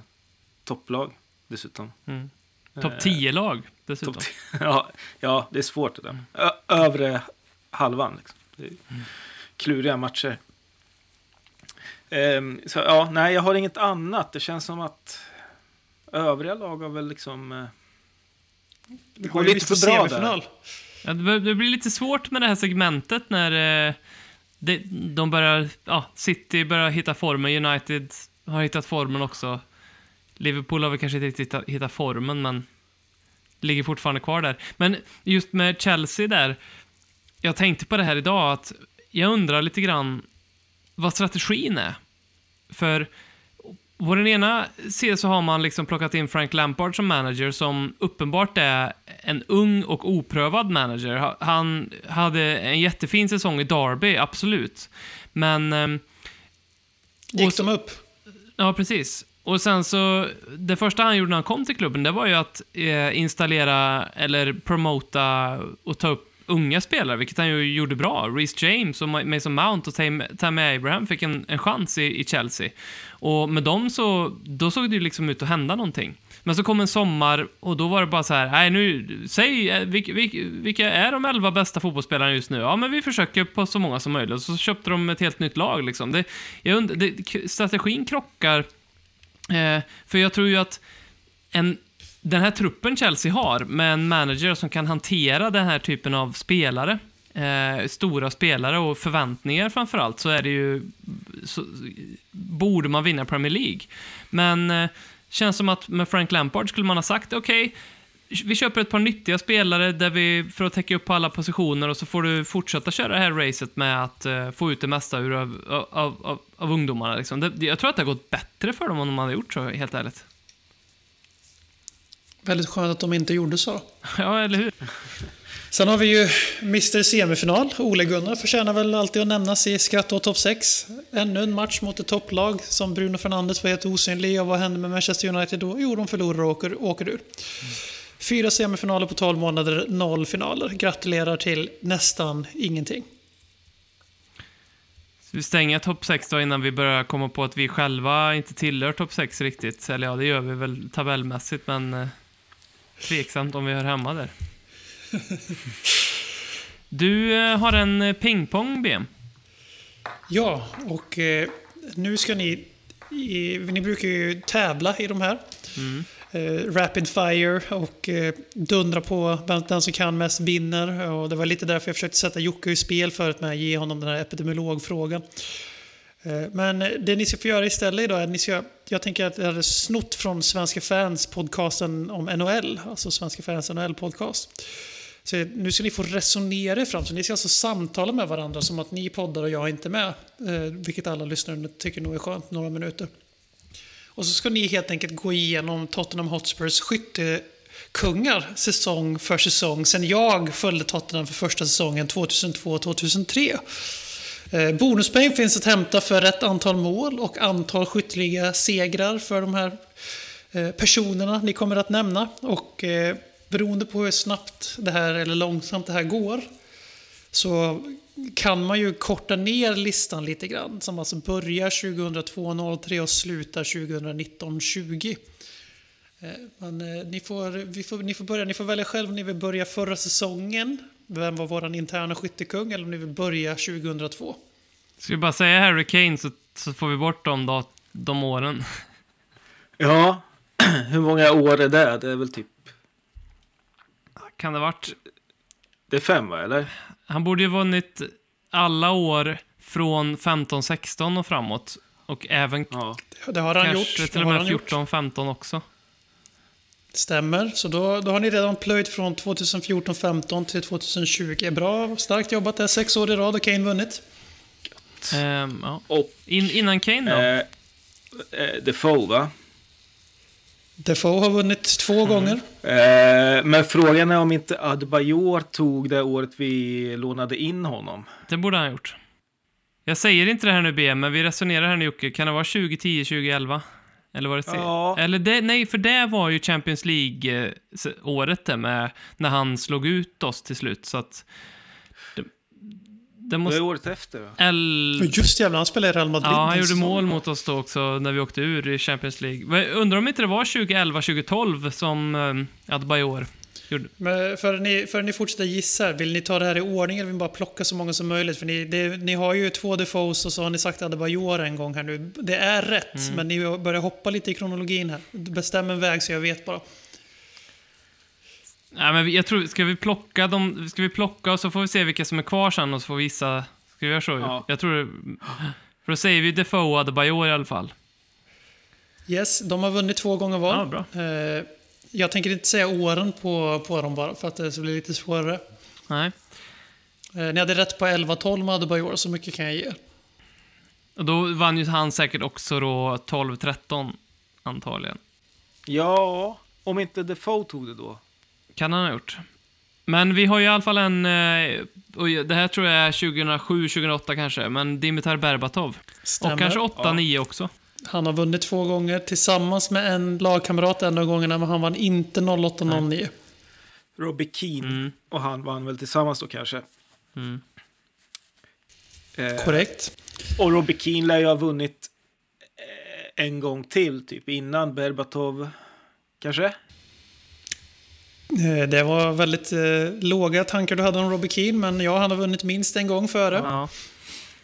topplag dessutom. Mm. Topp Eh, 10-lag dessutom. Topp tio. [laughs] ja, ja, det är svårt det där. Ö- övre halvan. Liksom. Det är kluriga matcher. Ehm, så ja, nej, jag har inget annat. Det känns som att övriga lag har väl liksom... Eh, det går lite för bra semifinal. där. Ja, det blir lite svårt med det här segmentet när eh, de, de börjar, ja, City börjar hitta formen, United har hittat formen också. Liverpool har väl kanske inte riktigt hittat, hittat formen, men ligger fortfarande kvar där. Men just med Chelsea där, jag tänkte på det här idag, att jag undrar lite grann vad strategin är. För på den ena sidan så har man liksom plockat in Frank Lampard som manager som uppenbart är en ung och oprövad manager. Ha- Han hade en jättefin säsong i Derby, absolut. Men... ehm, Gick de upp? Ja, precis. Och sen så, det första han gjorde när han kom till klubben, det var ju att eh, installera eller promota och ta upp unga spelare, vilket han ju gjorde bra. Reece James och Mason Mount och Tammy Abraham fick en, en chans i, i Chelsea. Och med dem så, då såg det ju liksom ut att hända någonting. Men så kom en sommar och då var det bara så här, nej nu, säg, eh, vilka, vilka, är de elva bästa fotbollsspelarna just nu? Ja, men vi försöker på så många som möjligt. Och så köpte de ett helt nytt lag liksom. Det, jag det, strategin krockar Eh, för jag tror ju att en, den här truppen Chelsea har, med en manager som kan hantera den här typen av spelare, eh, stora spelare och förväntningar framför allt, så är det ju... Så, borde man vinna Premier League. Men eh, känns som att med Frank Lampard skulle man ha sagt, okej, vi köper ett par nyttiga spelare där vi, för att täcka upp på alla positioner och så får du fortsätta köra det här racet med att uh, få ut det mesta ur av, av, av, av ungdomarna. Liksom. Det, jag tror att det har gått bättre för dem om de hade gjort så, helt ärligt. Väldigt skönt att de inte gjorde så. [laughs] Ja, eller hur? Sen har vi ju Mr Semifinal. Ole Gunnar förtjänar väl alltid att nämnas i skratt och topp 6. Ännu en match mot ett topplag som Bruno Fernandes var helt osynlig. Och vad hände med Manchester United då? Jo, de förlorar och åker, åker ur. Fyra semifinaler på 12 månader, noll finaler. Gratulerar till nästan ingenting. Så vi stänger topp 6 då innan vi börjar komma på att vi själva inte tillhör topp 6 riktigt. Eller ja, det gör vi väl tabellmässigt, men eh, tveksamt om vi hör hemma där. Du eh, har en eh, pingpong, BM. Ja, och eh, nu ska ni... I, ni brukar ju tävla i de här. Eh, rapid fire och eh, dundra på vem den som kan mest vinner. Och det var lite därför jag försökte sätta Jocke i spel förut med att ge honom den här epidemiologfrågan. Eh, men det ni ska få göra istället idag är att ni ska... Jag tänker att jag hade snott från Svenska fans podcasten om NHL. Alltså Svenska fans NHL-podcast. Så nu ska ni få resonera er fram. Så ni ska alltså samtala med varandra som att ni poddar och jag inte är med. Eh, vilket alla lyssnare tycker nog är skönt, några minuter. Och så ska ni helt enkelt gå igenom Tottenham Hotspurs skyttekungar säsong för säsong. Sen jag följde Tottenham för första säsongen 2002-2003. Eh, bonuspoäng finns att hämta för rätt antal mål och antal skytteliga segrar för de här eh, personerna ni kommer att nämna. Och eh, beroende på hur snabbt det här eller långsamt det här går så kan man ju korta ner listan lite grann. Som alltså börjar 2002-03 och slutar 2019-20. Men ni får, vi får, ni får börja, ni får välja själv om ni vill börja förra säsongen. Vem var våran interna skyttekung eller om ni vill börja 2002. Ska vi bara säga Harry Kane så, så får vi bort dem då, de åren. Ja, [clears throat] hur många år är det? Det är väl typ... Kan det varit... Det är fem, va? Eller? Han borde ju vunnit alla år från 15-16 och framåt. Och även Ja. Det har han kanske gjort. till Det och med han gjort. 14-15 också. Stämmer. Så då, då har ni redan plöjt från 2014-15 till 2020. Bra, starkt jobbat där. Sex år i rad och Kane vunnit. Ehm, ja. Och In, innan Kane då? eh, eh, Defoe, va? Defoe har vunnit två Mm. gånger. Eh, men frågan är om inte Adebayor tog det året vi lånade in honom. Det borde han ha gjort. Jag säger inte det här nu BM, men vi resonerar här nu Jocke. Kan det vara 2010, 2011? Eller var det se? Ja. Eller det, nej, för det var ju Champions League-året det med när han slog ut oss till slut. Så att... Det, det Det är måste... året efter, va? L... Och Just jävlar, han spelar i Real Madrid. Ja, han gjorde mål mot oss då också när vi åkte ur i Champions League. Undrar om inte det var 2011, 2012 som um, Adebayor. Men för ni, för ni fortsätter gissa, vill ni ta det här i ordning eller vill ni bara plocka så många som möjligt? För ni, det, ni har ju två Defoes och så har ni sagt Adebayor en gång här nu. Det är rätt, Mm. men ni börjar hoppa lite i kronologin här. Bestäm en väg så jag vet bara. Nej, men jag tror, ska vi plocka dem, ska vi plocka och så får vi se vilka som är kvar sen och så får vi gissa. Ska vi göra så? Ja. Jag tror För då säger vi Defoe och Adebayor i alla fall. Yes, de har vunnit två gånger var. Ja, bra. Eh, jag tänker inte säga åren på, på dem bara för att det ska bli lite svårare. Nej. Eh, ni hade rätt på 11-12 med Adebayor, så mycket kan jag ge. Och då vann ju han säkert också då 12-13 antagligen. Ja, om inte Defoe tog det då. Kan han ha gjort. Men vi har ju i alla fall en, eh, och det här tror jag är 2007, 2008 kanske, men Dimitar Berbatov. Stämmer. Och kanske 8-9 också. Han har vunnit två gånger tillsammans med en lagkamrat en av gångerna, men han vann inte 08-09. Robbie Keane Mm. och han vann väl tillsammans då kanske. Mm. Eh, Korrekt. och Robbie Keane lär ju ha vunnit eh, en gång till, typ innan Berbatov. Kanske? Eh, Det var väldigt eh, låga tankar du hade om Robbie Keane, men ja, han har vunnit minst en gång före. Ja.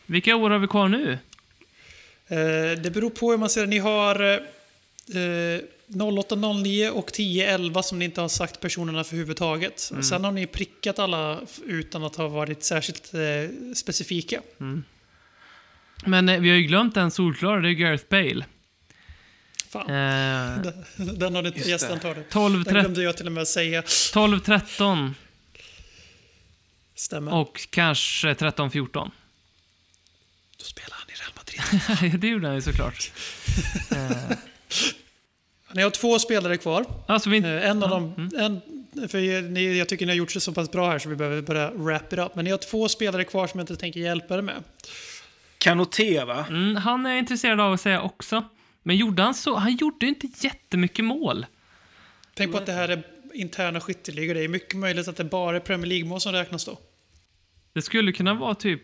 Vilka år har vi kvar nu? Eh, det beror på hur man ser det. Ni har eh, 08, 09 och 10, 11 som ni inte har sagt personerna för huvudtaget. Mm. Sen har ni prickat alla utan att ha varit särskilt eh, specifika. Men eh, vi har ju glömt en solklar, det är Gareth Bale. Fan, Eh, den, [laughs] den har ni inte gästen tar. 12, Den 13, glömde jag till och med säga. 12, 13 Stämmer. och kanske 13, 14. Då spelar [laughs] Madrid. det gjorde han ju såklart. [laughs] Eh, Ni har två spelare kvar. alltså vi, Eh, En av dem, en, för ni, jag tycker ni har gjort det så pass bra här så vi behöver börja wrap it up. Men ni har två spelare kvar som jag inte tänker hjälpa er med. Kanoté, va? mm, han är jag intresserad av att säga också. Men gjorde han så? Han gjorde ju inte jättemycket mål. Tänk på att det här är interna skytteligor. Det är mycket möjligt att det bara är Premier League-mål som räknas då. Det skulle kunna vara typ...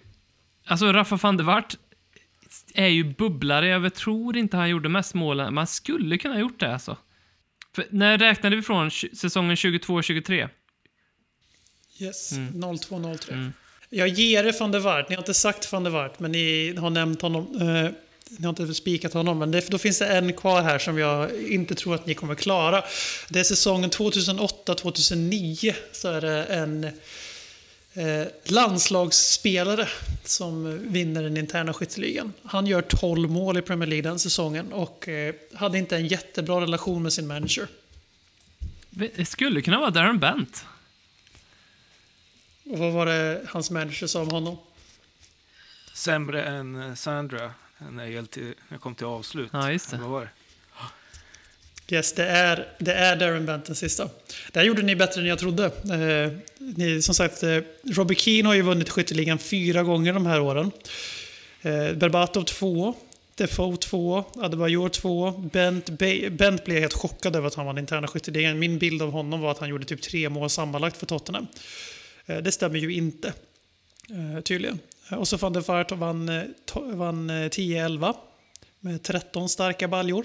Alltså, Rafa van der Wart är ju bubblare. Jag tror inte han gjorde mest mål. Man skulle kunna ha gjort det alltså. För när räknade vi från säsongen 22-23? Yes, Mm. 02-03. Jag ger er van der Waart. Ni har inte sagt van der Waart, men ni har nämnt honom. Eh, ni har inte spikat honom, men det, då finns det en kvar här som jag inte tror att ni kommer klara. Det är säsongen 2008-2009. Så är det en eh, landslagsspelare som vinner den interna skytteligan. Han gör 12 mål i Premier League den säsongen och eh, hade inte en jättebra relation med sin manager. Det skulle kunna vara Darren Bent. Och vad var det hans manager sa om honom? Sämre än eh, Sandra när jag, till, när jag kom till avslut. Ja, just det. Vad var det? Yes, det är, det är Darren Bent den sista. Det här gjorde ni bättre än jag trodde. Eh, ni, som sagt, eh, Robbie Keane har ju vunnit skytteligan fyra gånger de här åren. Eh, Berbatov två, Defoe två, Adebayor två, Bent, Be- Bent blev helt chockad över att han vann interna skytteligan. Min bild av honom var att han gjorde typ tre mål sammanlagt för Tottenham. Eh, det stämmer ju inte, eh, tydligen. Eh, och så van der Vaart vann, eh, vann eh, 10-11 med 13 starka baljor.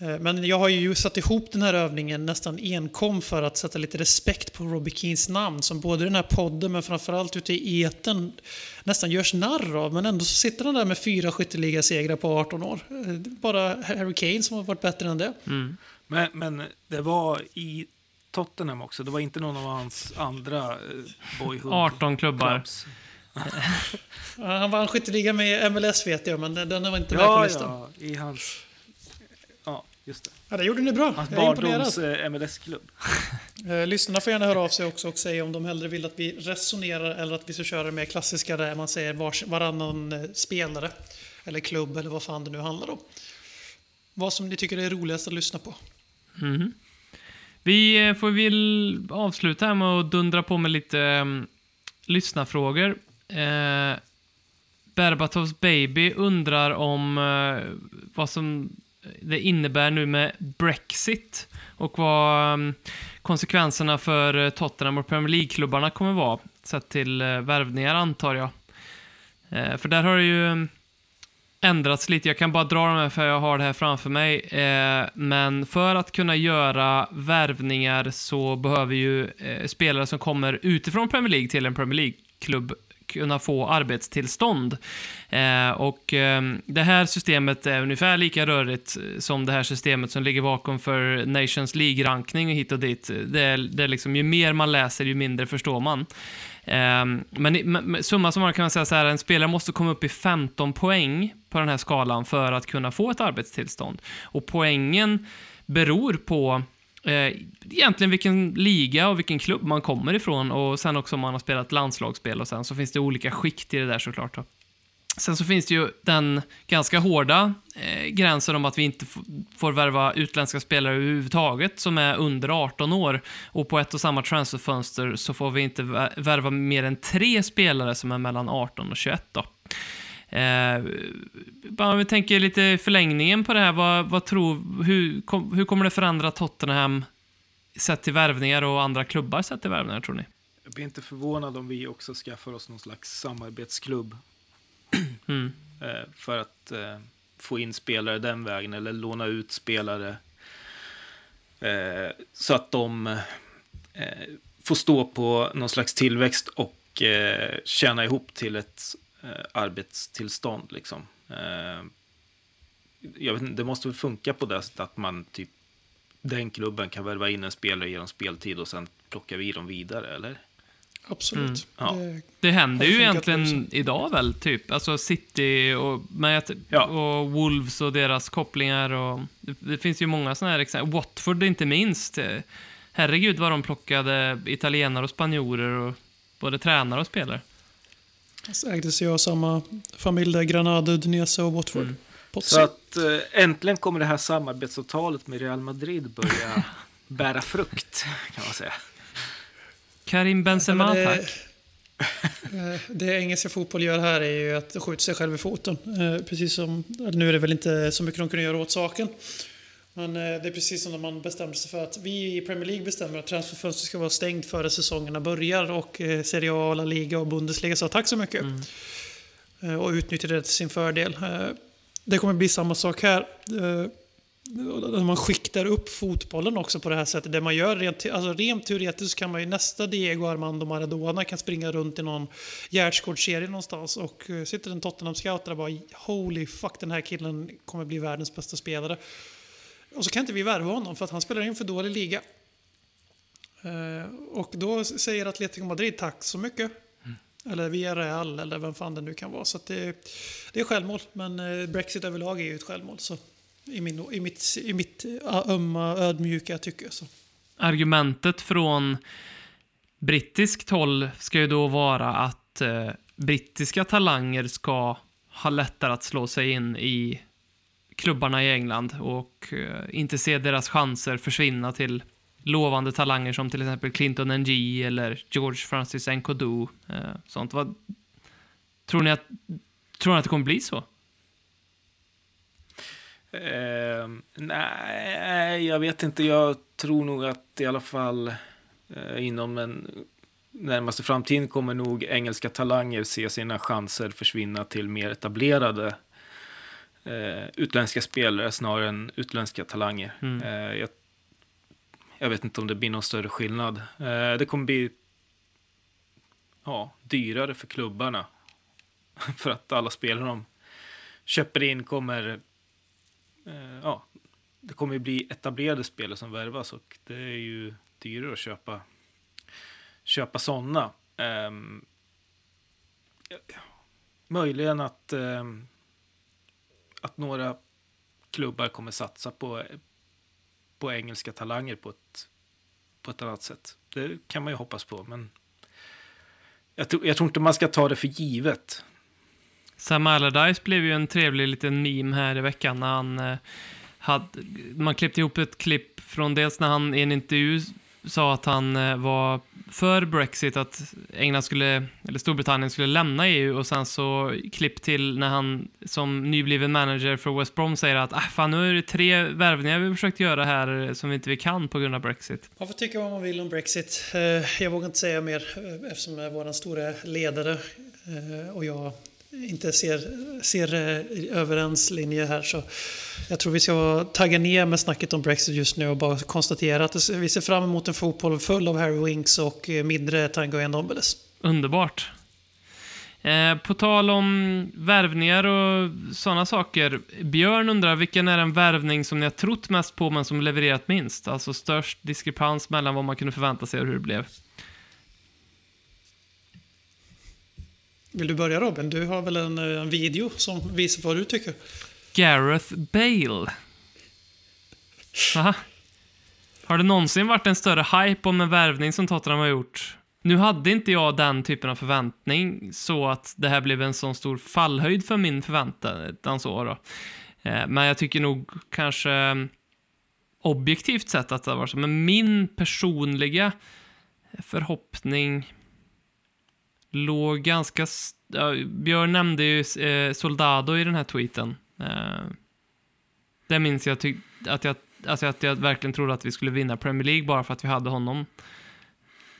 Eh, Men jag har ju satt ihop den här övningen nästan enkom för att sätta lite respekt på Robbie Keens namn som både i den här podden men framförallt ute i eten nästan görs narr av. Men ändå så sitter han där med fyra skytteligasegrar på 18 år. Eh, Bara Harry Kane som har varit bättre än det. Men, men det var i Tottenham också. Det var inte någon av hans andra eh, boyhood 18 klubbar. clubs. [laughs] Ja, Han vann skytteliga med MLS vet jag, men den den var inte med på Ja, listan. ja, i hans... Ja, just det. Ja, det gjorde ni bra. Hans barndoms eh, MLS-klubb. [laughs] Eh, Lyssnarna får gärna höra av sig också och säga om de hellre vill att vi resonerar eller att vi ska köra det mer klassiska där man säger vars, varannan eh, spelare eller klubb eller vad fan det nu handlar om. Vad som ni tycker är roligast att lyssna på. Mhm. Vi får väl avsluta här med att dundra på med lite um, lyssnarfrågor. Eh, Berbatovs baby undrar om eh, vad som det innebär nu med Brexit och vad mm, konsekvenserna för eh, Tottenham och Premier League-klubbarna kommer vara sett till eh, värvningar antar jag. Eh, för där har det ju mm, ändrats lite. Jag kan bara dra de här för jag har det här framför mig. Men för att kunna göra värvningar så behöver ju spelare som kommer utifrån Premier League till en Premier League-klubb kunna få arbetstillstånd. Eh, och ehm, det här systemet är ungefär lika rörigt eh, som det här systemet som ligger bakom för Nations League-rankning och hit och dit. Det är, det är liksom, ju mer man läser, ju mindre förstår man. Ehm, men summa summarum kan man säga så här, en spelare måste komma upp i 15 poäng på den här skalan för att kunna få ett arbetstillstånd. Och poängen beror på eh, egentligen vilken liga och vilken klubb man kommer ifrån och sen också om man har spelat landslagsspel och sen så finns det olika skikt i det där såklart. Då. Sen så finns det ju den ganska hårda eh, gränsen om att vi inte får värva utländska spelare överhuvudtaget som är under 18 år. Och på ett och samma transferfönster så får vi inte värva mer än tre spelare som är mellan 18 och 21 då. Eh, bara om vi tänker lite i förlängningen på det här, vad, vad tror, hur, kom, hur kommer det förändra Tottenham sett till värvningar och andra klubbar sett till värvningar tror ni? Jag blir inte förvånad om vi också skaffar oss någon slags samarbetsklubb. Mm. för att eh, få in spelare den vägen eller låna ut spelare. Eh, så att de eh, får stå på någon slags tillväxt och eh, tjäna ihop till ett eh, arbetstillstånd. Liksom. Eh, jag vet, inte, det måste väl funka på det sättet att man typ den klubben kan värva in en spelare genom speltid och sen plockar vi dem vidare, eller? Absolut. Ja. Det, Det händer ju egentligen idag väl, typ. Alltså City och, med, Ja. och Wolves och deras kopplingar och... Det, det finns ju många sådana här exempel. Watford inte minst. Herregud vad de plockade italienare och spanjorer och både tränare och spelare. ägdes ju av samma familj där, Granada, Udinese och Watford. Mm. Så att eh, äntligen kommer det här samarbetsavtalet med Real Madrid börja [laughs] bära frukt, kan man säga. Karim Benzema, Ja, det- tack. Eh, Det engelska fotboll gör här är ju att skjuta sig själv i foten. Eh, Precis som, nu är det väl inte så mycket de kunde göra åt saken. Men eh, det är precis som när man bestämmer sig för att vi i Premier League bestämmer att transferfönstret ska vara stängt före säsongerna börjar och Serie A, La Liga och Bundesliga sa tack så mycket. Eh, Och utnyttjade det till sin fördel. Det kommer bli samma sak här. När man skiktar upp fotbollen också på det här sättet. Det man gör rent, alltså rent teoretiskt kan man ju nästa Diego Armando Maradona kan springa runt i någon gärdsgårdsserie någonstans och eh, sitter en Tottenham-scout där och bara holy fuck den här killen kommer bli världens bästa spelare. Och så kan inte vi värva honom för att han spelar i en för dålig liga. Eh, Och då säger Atletico Madrid tack så mycket. Eller Villarreal eller vem fan det nu kan vara. Så det, det är självmål. Men eh, Brexit överlag är ju ett självmål. Så i, min, i mitt, i mitt ömma, ödmjuka tycke. Så. Argumentet från brittiskt håll ska ju då vara att eh, brittiska talanger ska ha lättare att slå sig in i klubbarna i England och eh, inte se deras chanser försvinna till lovande talanger som till exempel Clinton NG eller George Francis Nkodu. Eh, sånt. Vad, tror, ni att, tror ni att det kommer bli så? Ehm, nej, jag vet inte. Jag tror nog att i alla fall eh, inom den närmaste framtiden kommer nog engelska talanger se sina chanser försvinna till mer etablerade eh, utländska spelare snarare än utländska talanger. Mm. Eh, jag, jag vet inte om det blir någon större skillnad. Eh, det kommer bli ja, dyrare för klubbarna. [laughs] för att alla spelare de köper in kommer eh, ja, det kommer ju bli etablerade spelare som värvas och det är ju dyrare att köpa, köpa sådana. Eh, möjligen att, eh, att några klubbar kommer satsa på, på engelska talanger på ett, på ett annat sätt. Det kan man ju hoppas på, men jag, tror- jag tror inte man ska ta det för givet. Sam Allardyce blev ju en trevlig liten meme här i veckan när han eh, hade, man klippte ihop ett klipp från dels när han i en intervju sa att han eh, var för Brexit, att England skulle, eller Storbritannien skulle lämna EU och sen så klipp till när han som nybliven manager för West Brom säger att ah, fan, nu är det tre värvningar vi försökt göra här eh, som vi inte vi kan på grund av Brexit. Man får tycka vad man vill om Brexit. Eh, jag vågar inte säga mer eh, eftersom jag är vår stora ledare och jag inte ser, ser eh, överens linje här. Så jag tror vi ska tagga ner med snacket om Brexit just nu och bara konstatera att vi ser fram emot en fotboll full av Harry Winks och eh, mindre Tango Ndombeles. Underbart. Eh, på tal om värvningar och sådana saker. Björn undrar vilken är den värvning som ni har trott mest på men som levererat minst? Alltså störst diskrepans mellan vad man kunde förvänta sig och hur det blev. Vill du börja Robin? Du har väl en, eh, en video som visar vad du tycker? Gareth Bale. Aha. Har det någonsin varit en större hype om en värvning som Tottenham har gjort? Nu hade inte jag den typen av förväntning så att det här blev en sån stor fallhöjd för min förväntan så då. Eh, men jag tycker nog kanske eh, objektivt sett att det har varit så. Men min personliga förhoppning låg ganska... Ja, Björn nämnde ju eh, Soldado i den här tweeten. Eh, det minns jag att, jag, alltså att jag verkligen trodde att vi skulle vinna Premier League bara för att vi hade honom.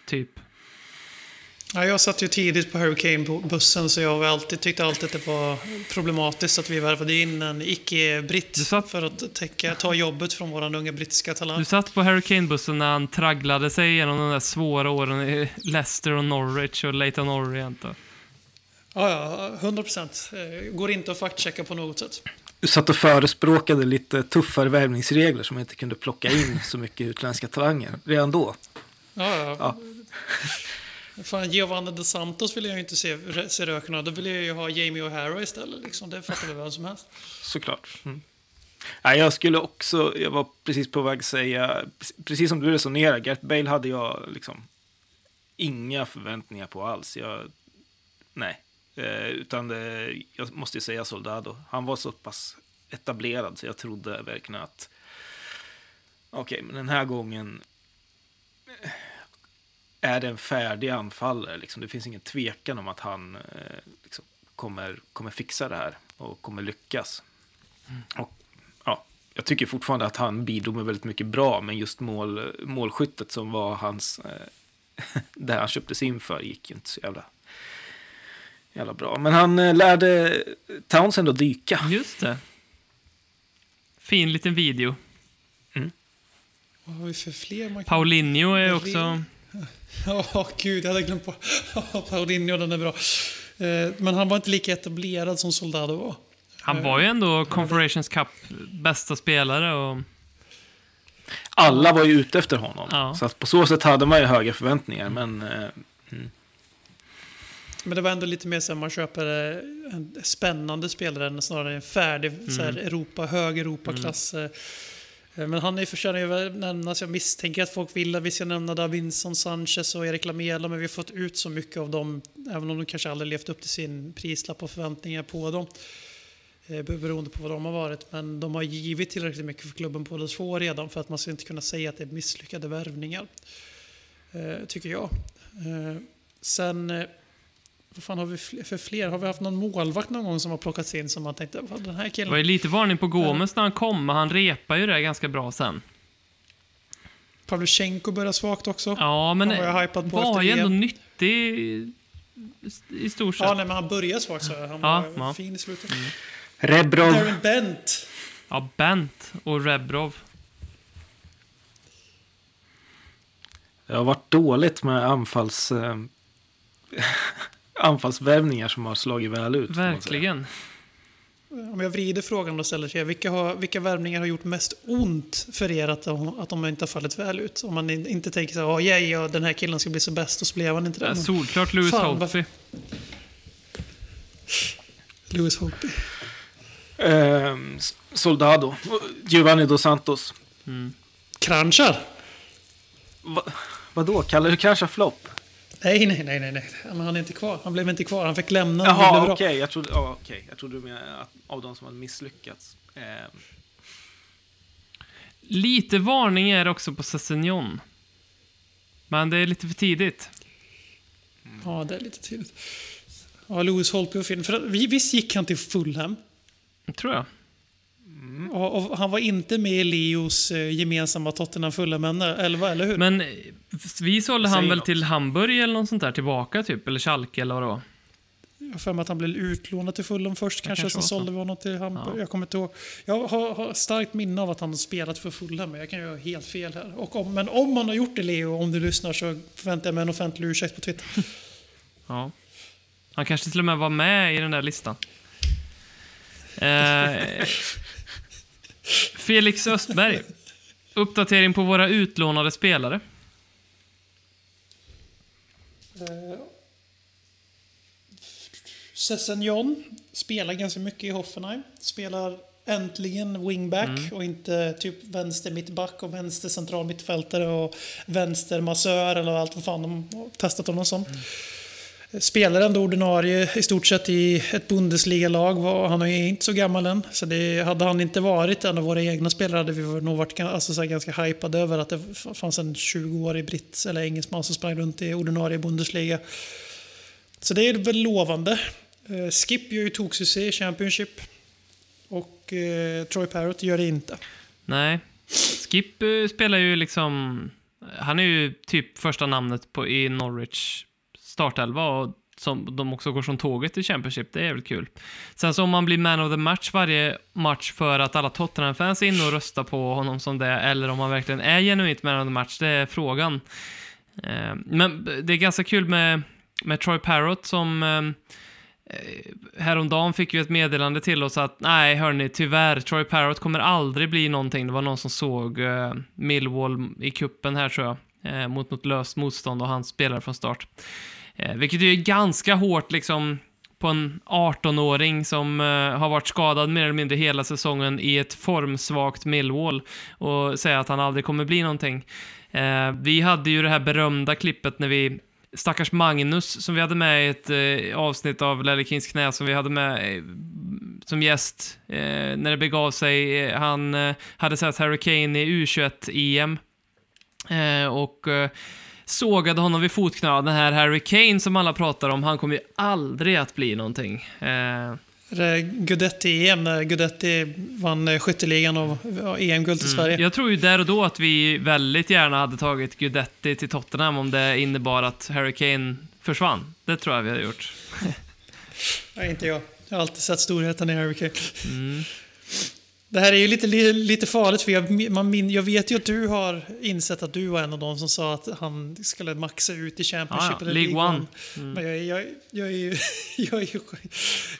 Typ. Ja, jag satt ju tidigt på Hurricane-bussen så jag har alltid, tyckte alltid att det var problematiskt att vi värvade in en icke-britt satt- för att täcka, ta jobbet från våran unga brittiska talang. Du satt på Hurricane-bussen när han tragglade sig igenom de där svåra åren i Leicester och Norwich och Leighton Orient. och- Ja, ja, 100 procent. Går inte att faktchecka på något sätt. Du satt och förespråkade lite tuffare värvningsregler som inte kunde plocka in så mycket utländska talanger redan då. Ja, ja. Ja. Fan, Giovanni de Santos vill jag ju inte se, se röken av. Då vill jag ju ha Jamie O'Hara istället. Liksom. Det fattar väl vem som helst. Såklart. Mm. Ja, jag skulle också, jag var precis på väg att säga, precis som du resonerar, Gareth Bale hade jag liksom inga förväntningar på alls. Jag, nej, eh, utan det, jag måste ju säga Soldado. Han var så pass etablerad så jag trodde verkligen att okej, men den här gången är det en färdig anfallare. Liksom. Det finns ingen tvekan om att han eh, liksom, kommer, kommer fixa det här och kommer lyckas. Och ja, jag tycker fortfarande att han bidrog med väldigt mycket bra, men just mål, målskyttet som var hans, eh, [laughs] där han köptes in för gick ju inte så jävla, jävla bra. Men han eh, lärde Townsend att dyka. Just det. Fin liten video. Vad har vi för fler man kan... Paulinho är också... Ja, gud, jag hade glömt på. Paulinho, den är bra. Eh, Men han var inte lika etablerad som Soldado var. Han var ju ändå Confederations Cup bästa spelare och... Alla var ju ute efter honom. Ja. Så att på så sätt hade man ju höga förväntningar, men eh, Men det var ändå lite mer så här, man köper eh, en spännande spelare än snarare en färdig så här, Europa, hög Europaklass. eh. Eh, men han är förtjänar ju nämnas. Jag misstänker att folk vill att vi ska nämna Davinson Sanchez och Erik Lamela, men vi har fått ut så mycket av dem, även om de kanske aldrig levt upp till sin prislapp och förväntningar på dem. Eh, beroende på vad de har varit. Men de har givit tillräckligt mycket för klubben båda två redan för att man ska inte kunna säga att det är misslyckade värvningar. Eh, tycker jag. Sen, vad fan har vi fler- för fler? Har vi haft någon målvakt någon gång som har plockats in som man tänkte, "Vad, den här Det killen... var ju lite varning på Gomes när han kom, men han repar ju det ganska bra sen. Pavlyuchenko börjar svagt också. Ja, men Han var jag var ju ändå nyttig i, stort sett. Ja, nej, men han börjar svagt så han Ja, var ja. fin i slutet. Rebrov, Darren Bent. Ja, Bent och Rebrov. det har varit dåligt med anfalls... [laughs] Anfallsvärvningar som har slagit väl ut. Verkligen. Om jag vrider frågan och ställer sig, vilka, har, vilka värvningar har gjort mest ont för er att de, att de inte har fallit väl ut? Om man in- inte tänker så här, oh, yeah, den här killen ska bli så bäst och så blev han inte det. Ja, Men solklart Lewis Fan, Holtby. Lewis Holtby. Eh, Soldado, Giovanni dos Santos. Kranchar? Va, vadå, kallar du kanske flopp? Nej, nej, nej, nej, nej. Men han är inte kvar. Han blev inte kvar. Han fick lämna. Jaha, okej. bra. Jag, trodde, ja, okej. jag trodde du menade av de som hade misslyckats. Eh, Lite varning är det också på Sessignon. Men det är lite för tidigt. Ja, det är lite tydligt. Ja, Lewis Holtby var fin. För visst gick han till Fulham? Tror jag. Och, och han var inte med i Leos eh, gemensamma Tottenham Fulham elva, eller hur? Men vi sålde han väl något. till Hamburg eller något sånt där tillbaka typ? Eller Schalke eller vad det var. Jag har för mig att han blev utlånad till Fulham först kanske, kanske sen sålde vi honom till Hamburg. Ja. Jag kommer inte ihåg. Jag har, har starkt minne av att han har spelat för Fulham, men jag kan ju ha helt fel här. Och om, men om han har gjort det, Leo, om du lyssnar så förväntar jag mig en offentlig ursäkt på Twitter. [laughs] Ja. Han kanske till och med var med i den där listan. Eh, [laughs] Felix Östberg. Uppdatering på våra utlånade spelare. Sessignon spelar ganska mycket i Hoffenheim. Spelar äntligen wingback och inte typ vänster mittback och vänster central mittfältare och vänster massör eller allt vad fan de har testat honom som. Spelar ändå ordinarie i stort sett i ett Bundesliga-lag. Han är ju inte så gammal än. Så det, hade han inte varit en av våra egna spelare hade vi nog varit alltså, så här, ganska hypade över att det fanns en 20-årig britt eller engelsman som sprang runt i ordinarie Bundesliga. Så det är väl lovande. Eh, Skip gör ju toksuccé i Championship. Och eh, Troy Parrott gör det inte. Nej. Skip eh, spelar ju liksom... Han är ju typ första namnet på, i Norwich startelva och som de också går som tåget i Championship. Det är väl kul. Sen så om man blir man of the match varje match för att alla Tottenham-fans är inne och röstar på honom som det, eller om han verkligen är genuint man of the match, det är frågan. Eh, men det är ganska kul med, med Troy Parrott som eh, häromdagen fick ju ett meddelande till oss att nej, hörni, tyvärr, Troy Parrott kommer aldrig bli någonting. Det var någon som såg eh, Millwall i kuppen här tror jag, mot något löst motstånd och han spelar från start. Eh, vilket är ganska hårt liksom på en 18-åring som eh, har varit skadad mer eller mindre hela säsongen i ett formsvagt Millwall och säga att han aldrig kommer bli någonting. Eh, vi hade ju det här berömda klippet när vi stackars Magnus som vi hade med i ett eh, avsnitt av Lelle Kings knä som vi hade med eh, som gäst eh, när det begav sig. Eh, han eh, hade sett Harry Kane i U21-EM eh, och eh, sågade honom vid fotknölen. Den här Harry Kane som alla pratar om, han kommer ju aldrig att bli någonting. Eh, Är det Gudetti-EM när Gudetti vann eh, skytteligan och EM-guld till Sverige? Jag tror ju där och då att vi väldigt gärna hade tagit Gudetti till Tottenham om det innebar att Harry Kane försvann. Det tror jag vi hade gjort. [laughs] Nej, inte jag. Jag har alltid sett storheten i Harry Kane. Mm. Det här är ju lite, li- lite farligt för jag, man min, jag vet ju att du har insett att du var en av de som sa att han skulle maxa ut i Championship Ah, eller League One. Men jag, jag, jag, är ju, [laughs] jag, är ju,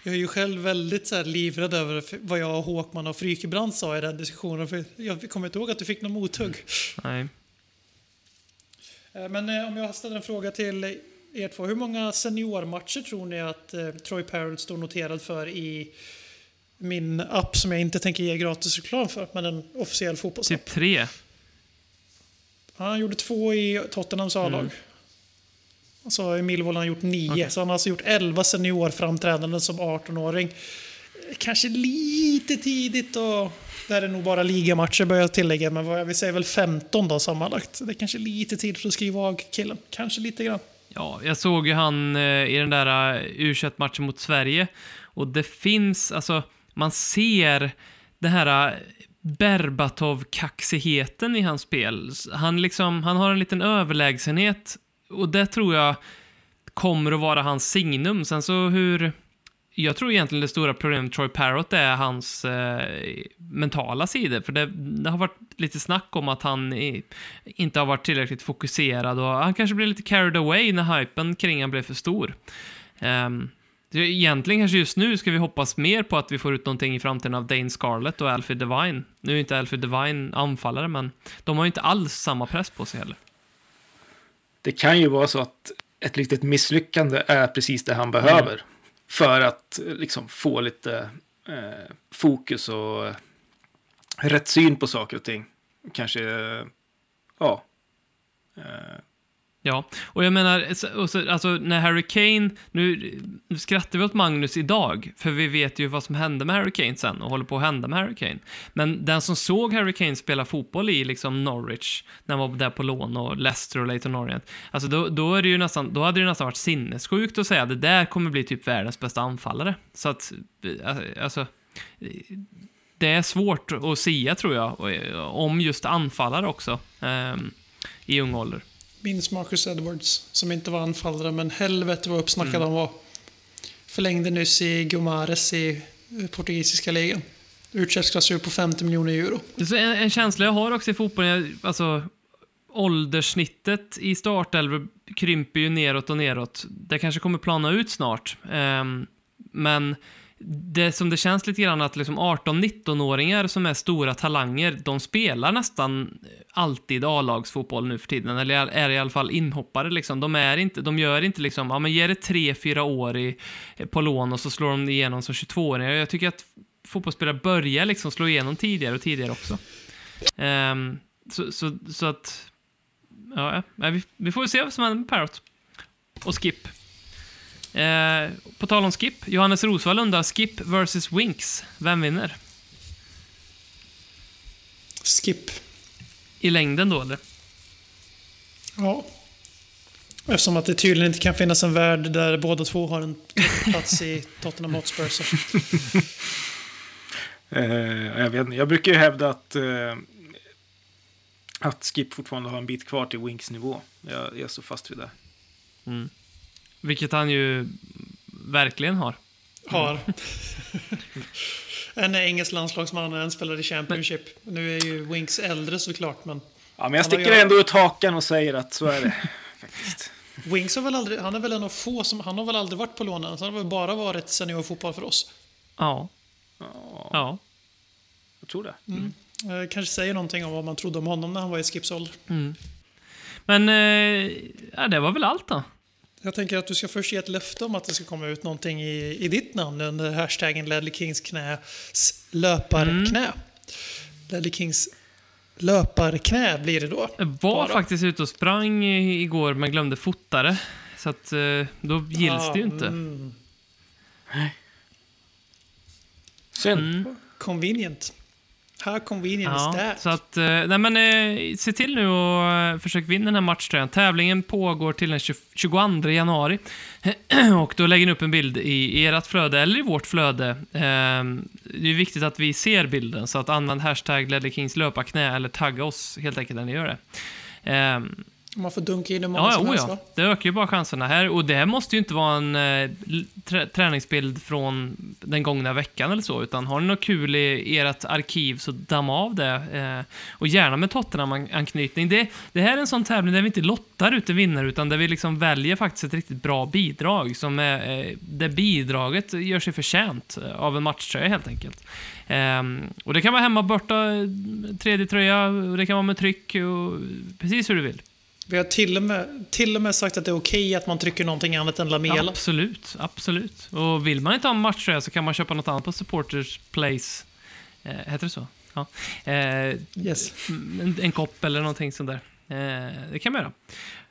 jag är ju själv väldigt så här livrädd över vad jag och Håkman och Frykebrand sa i den diskussionen. För jag kommer inte ihåg att du fick någon mothugg. Nej. Eh, Men eh, om jag ställer en fråga till er två. Hur många seniormatcher tror ni att eh, Troy Parrott står noterad för i min app som jag inte tänker ge gratis reklam för, men en officiell fotbollsapp? Typ tre. Han gjorde två i Tottenhams A-lag. Mm. Och så i Millwall har han gjort nio. Okej. Så han har alltså gjort 11 seniorframträdanden som 18-åring. Kanske lite tidigt och... Det här är nog bara ligamatcher börjar jag tillägga, men vad jag vill säga är väl 15 då sammanlagt. Det är kanske lite tidigt att skriva av killen. Kanske lite grann. Ja, jag såg ju han eh, i den där uh, u matchen mot Sverige. Och det finns, alltså, man ser det här äh, Berbatov-kaxigheten i hans spel. Han, liksom, han har en liten överlägsenhet och det tror jag kommer att vara hans signum. Sen så hur... Jag tror egentligen det stora problemet med Troy Parrott är hans eh, mentala sidor. För det, det har varit lite snack om att han i, inte har varit tillräckligt fokuserad och han kanske blev lite carried away när hypen kring han blev för stor. Um, egentligen kanske just nu ska vi hoppas mer på att vi får ut någonting i framtiden av Dane Scarlett och Alfred Devine. Nu är inte Alfred Devine anfallare, men de har ju inte alls samma press på sig heller. Det kan ju vara så att ett litet misslyckande är precis det han behöver. För att liksom få lite eh, fokus och eh, rätt syn på saker och ting. Kanske, eh, ja. Eh, Ja, och jag menar, och så, alltså när Harry Kane, nu, nu skrattar vi åt Magnus idag, för vi vet ju vad som hände med Harry Kane sen och håller på att hända med Harry Kane. Men den som såg Harry Kane spela fotboll i liksom Norwich, när han var där på lån och Leicester och Leighton Orient, alltså då, då, är det ju nästan, då hade det ju nästan varit sinnessjukt att säga att det där kommer bli typ världens bästa anfallare. Så att, eh, alltså, det är svårt att sia tror jag, om just anfallare också, ehm, i ung ålder. Minns Marcus Edwards, som inte var anfallare, men helvete vad uppsnackad Mm. han var. Förlängde nyss i Gumares i eh, portugisiska ligan. Utköpsklausul på 50 miljoner euro. En, en känsla jag har också i fotbollen, alltså ålderssnittet i startelvor krymper ju neråt och neråt. Det kanske kommer plana ut snart. Ehm, men det som det känns lite grann att liksom 18-19-åringar som är stora talanger, de spelar nästan alltid A-lagsfotboll nu för tiden, eller är i alla fall inhoppare liksom. De, är inte, de gör inte liksom, ja men ge det 3-4 år i, på lån och så slår de igenom som 22-åringar. Jag tycker att fotbollsspelare börjar liksom slå igenom tidigare och tidigare också. Um, så, så, så att... Ja, vi, vi får väl se vad som händer med Parrot. Och Skip. Eh, på tal om Skip, Johannes Rosvall undrar Skip versus Winks. Vem vinner? Skip. I längden då, eller? Ja. Eftersom att det tydligen inte kan finnas en värld där båda två har en plats i Tottenham Hotspur. Så. [laughs] Eh, jag, vet, inte. jag brukar ju hävda att, eh, att Skip fortfarande har en bit kvar till Winks nivå. Jag, jag står fast vid det. Vilket han ju verkligen har. Har. [laughs] en är engelsk landslagsman och en spelar i Championship. Nu är ju Winks äldre såklart, men Ja, men jag sticker ju- ändå ut hakan och säger att så är det. [laughs] faktiskt. Winks har väl aldrig, han är väl en av få som, han har väl aldrig varit på lånen, så han har väl bara varit seniorfotboll för oss. Ja. Ja, Ja. jag tror det. Eh, kanske säger någonting om vad man trodde om honom när han var i Skips ålder. Men, eh, ja, det var väl allt då. Jag tänker att du ska först ge ett löfte om att det ska komma ut någonting i, i ditt namn under hashtaggen Ledley Kings knäs löparknä. Ledley Kings löparknä blir det då. Jag var Bara. faktiskt ute och sprang i- igår men glömde fotare. Så att eh, då gills det ju inte. Mm, Synd. Mm. convenient. Här kom vi in i en Ja, stat. så att, eh, nej men eh, se till nu och eh, försök vinna den här matchtröjan. Tävlingen pågår till den 20, 22 januari. [clears throat] och då lägger ni upp en bild i, i ert flöde, eller i vårt flöde. Eh, det är viktigt att vi ser bilden, så att använd hashtag Ledley löparknä eller tagga oss helt enkelt när ni gör det. Eh, Man får dunka in hur många Ja, som oh helst ja. Det ökar ju bara chanserna här. Och det här måste ju inte vara en eh, trä träningsbild från den gångna veckan eller så, utan har ni något kul i ert arkiv så damma av det. Eh, och gärna med Tottenham-anknytning. Det, det här är en sån tävling där vi inte lottar ut en vinnare, utan där vi liksom väljer faktiskt ett riktigt bra bidrag, som är, eh, där bidraget gör sig förtjänt eh, av en matchtröja helt enkelt. Ehm, och det kan vara hemma borta, eh, tredje tröja, och det kan vara med tryck, och precis hur du vill. Vi har till och, med, till och med sagt att det är okej att man trycker någonting annat än Lamela. Absolut, absolut. Och vill man inte ha en matchtröja så kan man köpa något annat på Supporters Place. Eh, heter det så? Ja. Eh, Yes. en, en kopp eller någonting sånt där. Eh, det kan man göra.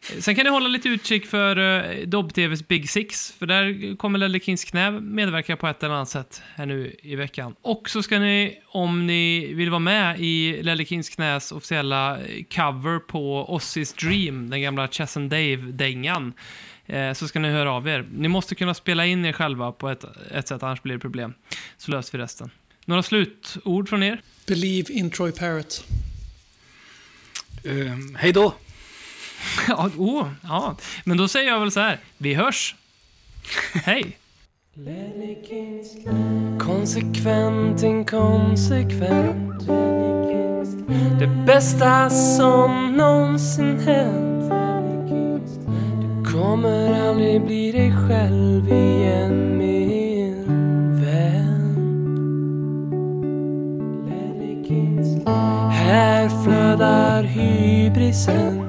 Sen kan ni hålla lite utkik för uh, Dobb-TVs Big Six, för där kommer Lelle Kings knä medverka på ett eller annat sätt här nu i veckan. Och så ska ni, om ni vill vara med i Lelle Kings knäs officiella eh, cover på Ossis Dream, den gamla Chess and Dave-dängan, eh, så ska ni höra av er. Ni måste kunna spela in er själva på ett, ett sätt, annars blir det problem. Så löser vi resten. Några slutord från er? Believe in Troy Parrott. Um, hej då! [laughs] Ja, oh, ja, men då säger jag väl så här. Vi hörs. Hej. Konsekvent, inkonsekvent Det bästa som någonsin hänt Du kommer aldrig bli dig själv igen min vän Här flödar hybrisen